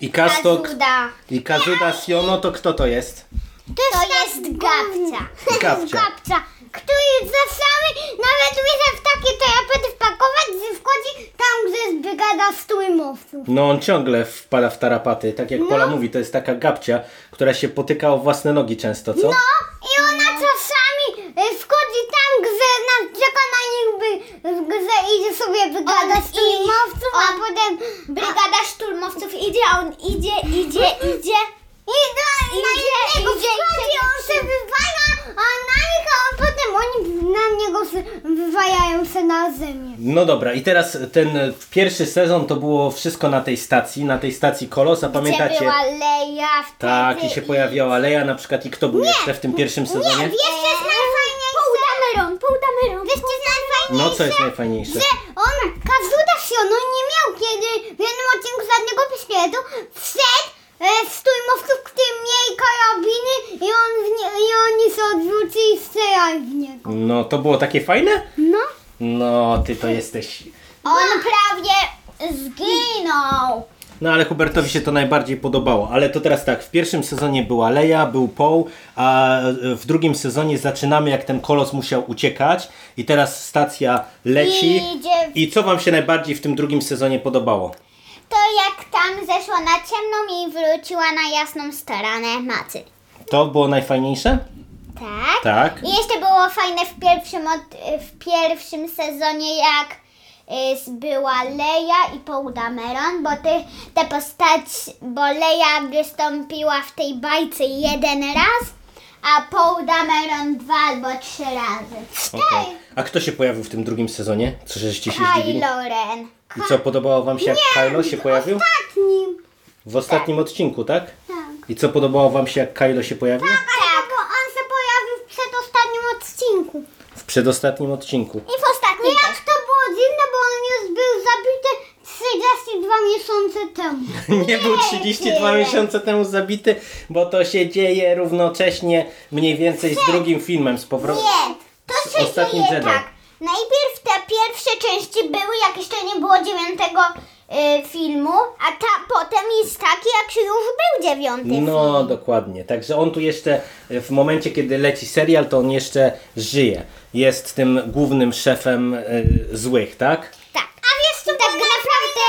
I Kaz to... Kazuda. I Kazuda Siono to kto to jest? To, to jest Gabcia. Gabcia. Gabcia. Który czasami nawet umie w takie terapety wpakować, że wchodzi tam, gdzie jest brygada strójmowców. No on ciągle wpada w tarapaty, tak jak Pola mówi, to jest taka gabcia, która się potyka o własne nogi często, co? No i ona czasami y, wchodzi tam, gdzie na, czeka na nich, by, gdzie idzie sobie brygada szturmowców, a potem brygada szturmowców idzie, a on idzie, idzie, idzie. I do, idzie, na niego wchodzi, on się wywala, a na nich, a potem oni na niego się wywajają się na ziemię. No dobra, i teraz ten pierwszy sezon to było wszystko na tej stacji, na tej stacji Kolos, a Gdzie pamiętacie? była Leja wtedy. Tak, i się pojawiała Leja na przykład i kto był jeszcze w tym pierwszym sezonie? Nie, wiesz co jest najfajniejsze? Pół Dameron, pół Dameron. Wiesz co jest najfajniejsze? No co jest najfajniejsze? że on, Kazuda Siono nie miał kiedy w jednym odcinku żadnego pistoletu, wszedł e, z tujmowców, którzy mieli karabiny i, on w nie, i oni się odwrócili i strzelali w niego. No to było takie fajne? No. No, ty to jesteś... On prawie zginął. No ale Hubertowi się to najbardziej podobało. Ale to teraz tak, w pierwszym sezonie była Leia, był Paul, a w drugim sezonie zaczynamy jak ten kolos musiał uciekać i teraz stacja leci. Idzie w- I co wam się najbardziej w tym drugim sezonie podobało? To jak tam zeszła na ciemną i wróciła na jasną stronę macy. To było najfajniejsze? Tak? Tak. I jeszcze było fajne w pierwszym, od, w pierwszym sezonie, jak y, była Leia i Paul Dameron, bo te, te postaci, bo Leia wystąpiła w tej bajce jeden raz, a Paul Dameron dwa albo trzy razy. Okej. A kto się pojawił w tym drugim sezonie? Co żeście się zdziwili? Kylo Ren. I co, podobało wam się jak Kylo się pojawił? Ostatnim. W ostatnim odcinku, tak? Tak. I co podobało wam się jak Kylo się pojawił? Tak, bo on się pojawił w przedostatnim odcinku. W przedostatnim odcinku. I w ostatnim Jak to było dziwne, bo on już był zabity 32 miesiące temu. Nie był 32 miesiące temu zabity, bo to się dzieje równocześnie mniej więcej z drugim filmem z powrotem. Nie, to Z się ostatnim dzieje Jedi. tak. Najpierw pierwsze części były, jak jeszcze nie było dziewiątego y, filmu, a ta potem jest taki, jak już był dziewiąty No, film. dokładnie. Także on tu jeszcze w momencie, kiedy leci serial, to on jeszcze żyje. Jest tym głównym szefem y, złych, tak? Tak. A wiesz co tak naprawdę...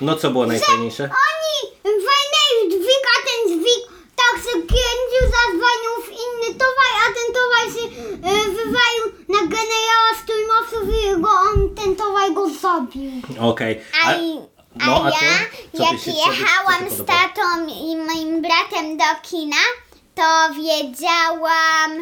No co było najfajniejsze? Oni w dźwig, a ten dźwig tak się kręcił, zadzwonił w inny towar, a ten towar y, wywalił na generała Sturmowców i go on, ten towar go zabił. Okej. A, A- no, a ja, Co jak się- co co się jechałam z podobało? tatą i moim bratem do kina, to wiedziałam,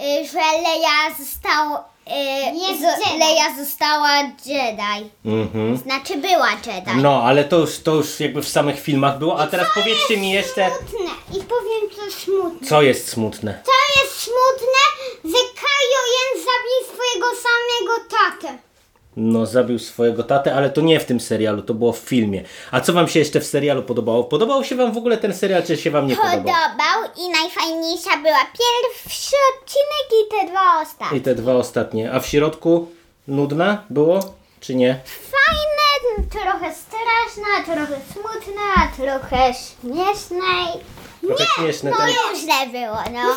y, że Leia został, y, z, Leia została Jedi. Mhm. Znaczy była Jedi. No, ale to już, to już jakby w samych filmach było. A teraz powiedzcie mi jeszcze, Smutne. I powiem co smutne. co jest smutne. To jest smutne, że Kylo Ren zabił swojego samego tatę. No, zabił swojego tatę, ale to nie w tym serialu, to było w filmie. A co wam się jeszcze w serialu podobało? Podobał się wam w ogóle ten serial, czy się wam nie podobał? Podobał i najfajniejsza była pierwszy odcinek i te dwa ostatnie. I te dwa ostatnie. A w środku nudna było, czy nie? Fajne, trochę straszne, trochę smutne, a trochę śmieszne. Trochę śmieszne. No Ten... różne było, no.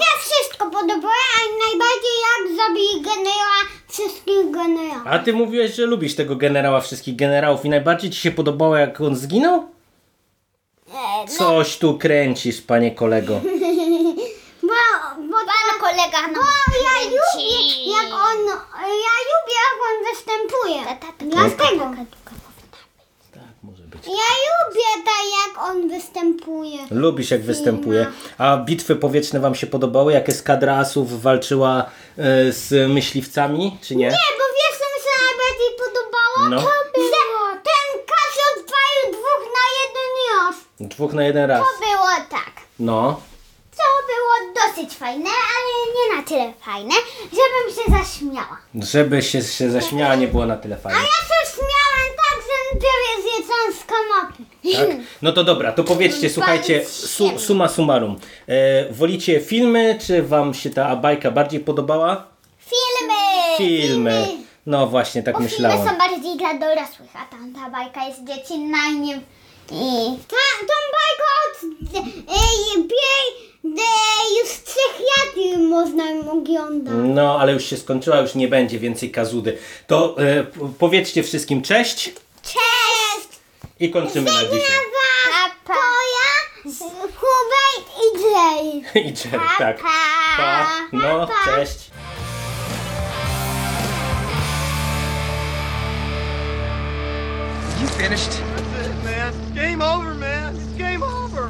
A najbardziej jak zabili generała wszystkich generałów. A ty mówiłeś, że lubisz tego generała, wszystkich generałów i najbardziej ci się podobało, jak on zginął? E, no, Coś tu kręcisz, panie kolego. bo, bo Pan kolega no bo ja lubię, jak on, ja lubię, jak on występuje. Dlatego. Tak, może być. Ja lubię tak, jak on występuje. Lubisz jak występuje. A bitwy powietrzne wam się podobały? Jak eskadra asów walczyła e, z myśliwcami, czy nie? Nie, bo wiesz, co mi się najbardziej podobało? No. Że ten odpalił dwóch na jeden raz. Dwóch na jeden raz. To było tak. No. To było dosyć fajne, ale nie na tyle fajne, żebym się zaśmiała. Żeby się, się zaśmiała, nie było na tyle fajnie. Ja się śmiałem tak, że prawie zjedzałam z kanapy. Tak? No to dobra, to powiedzcie, słuchajcie, su, suma summarum. E, wolicie filmy, czy wam się ta bajka bardziej podobała? Filmy! Filmy. No właśnie, tak Bo filmy myślałem. są bardziej dla dorosłych, a tamta bajka jest dziecinna i nie... I... Ta, tą bajkę od... Ej, biej, de, już psychiatry mo, można ją oglądać. No, ale już się skończyła, już nie będzie więcej kazudy. To e, powiedzcie wszystkim cześć Cześć! i kończymy na dzisiaj. To ja, Hubert i Jay. I Jerry, tak. Pa. No, cześć. You finished? That's it, man. Game over, man. It's game over.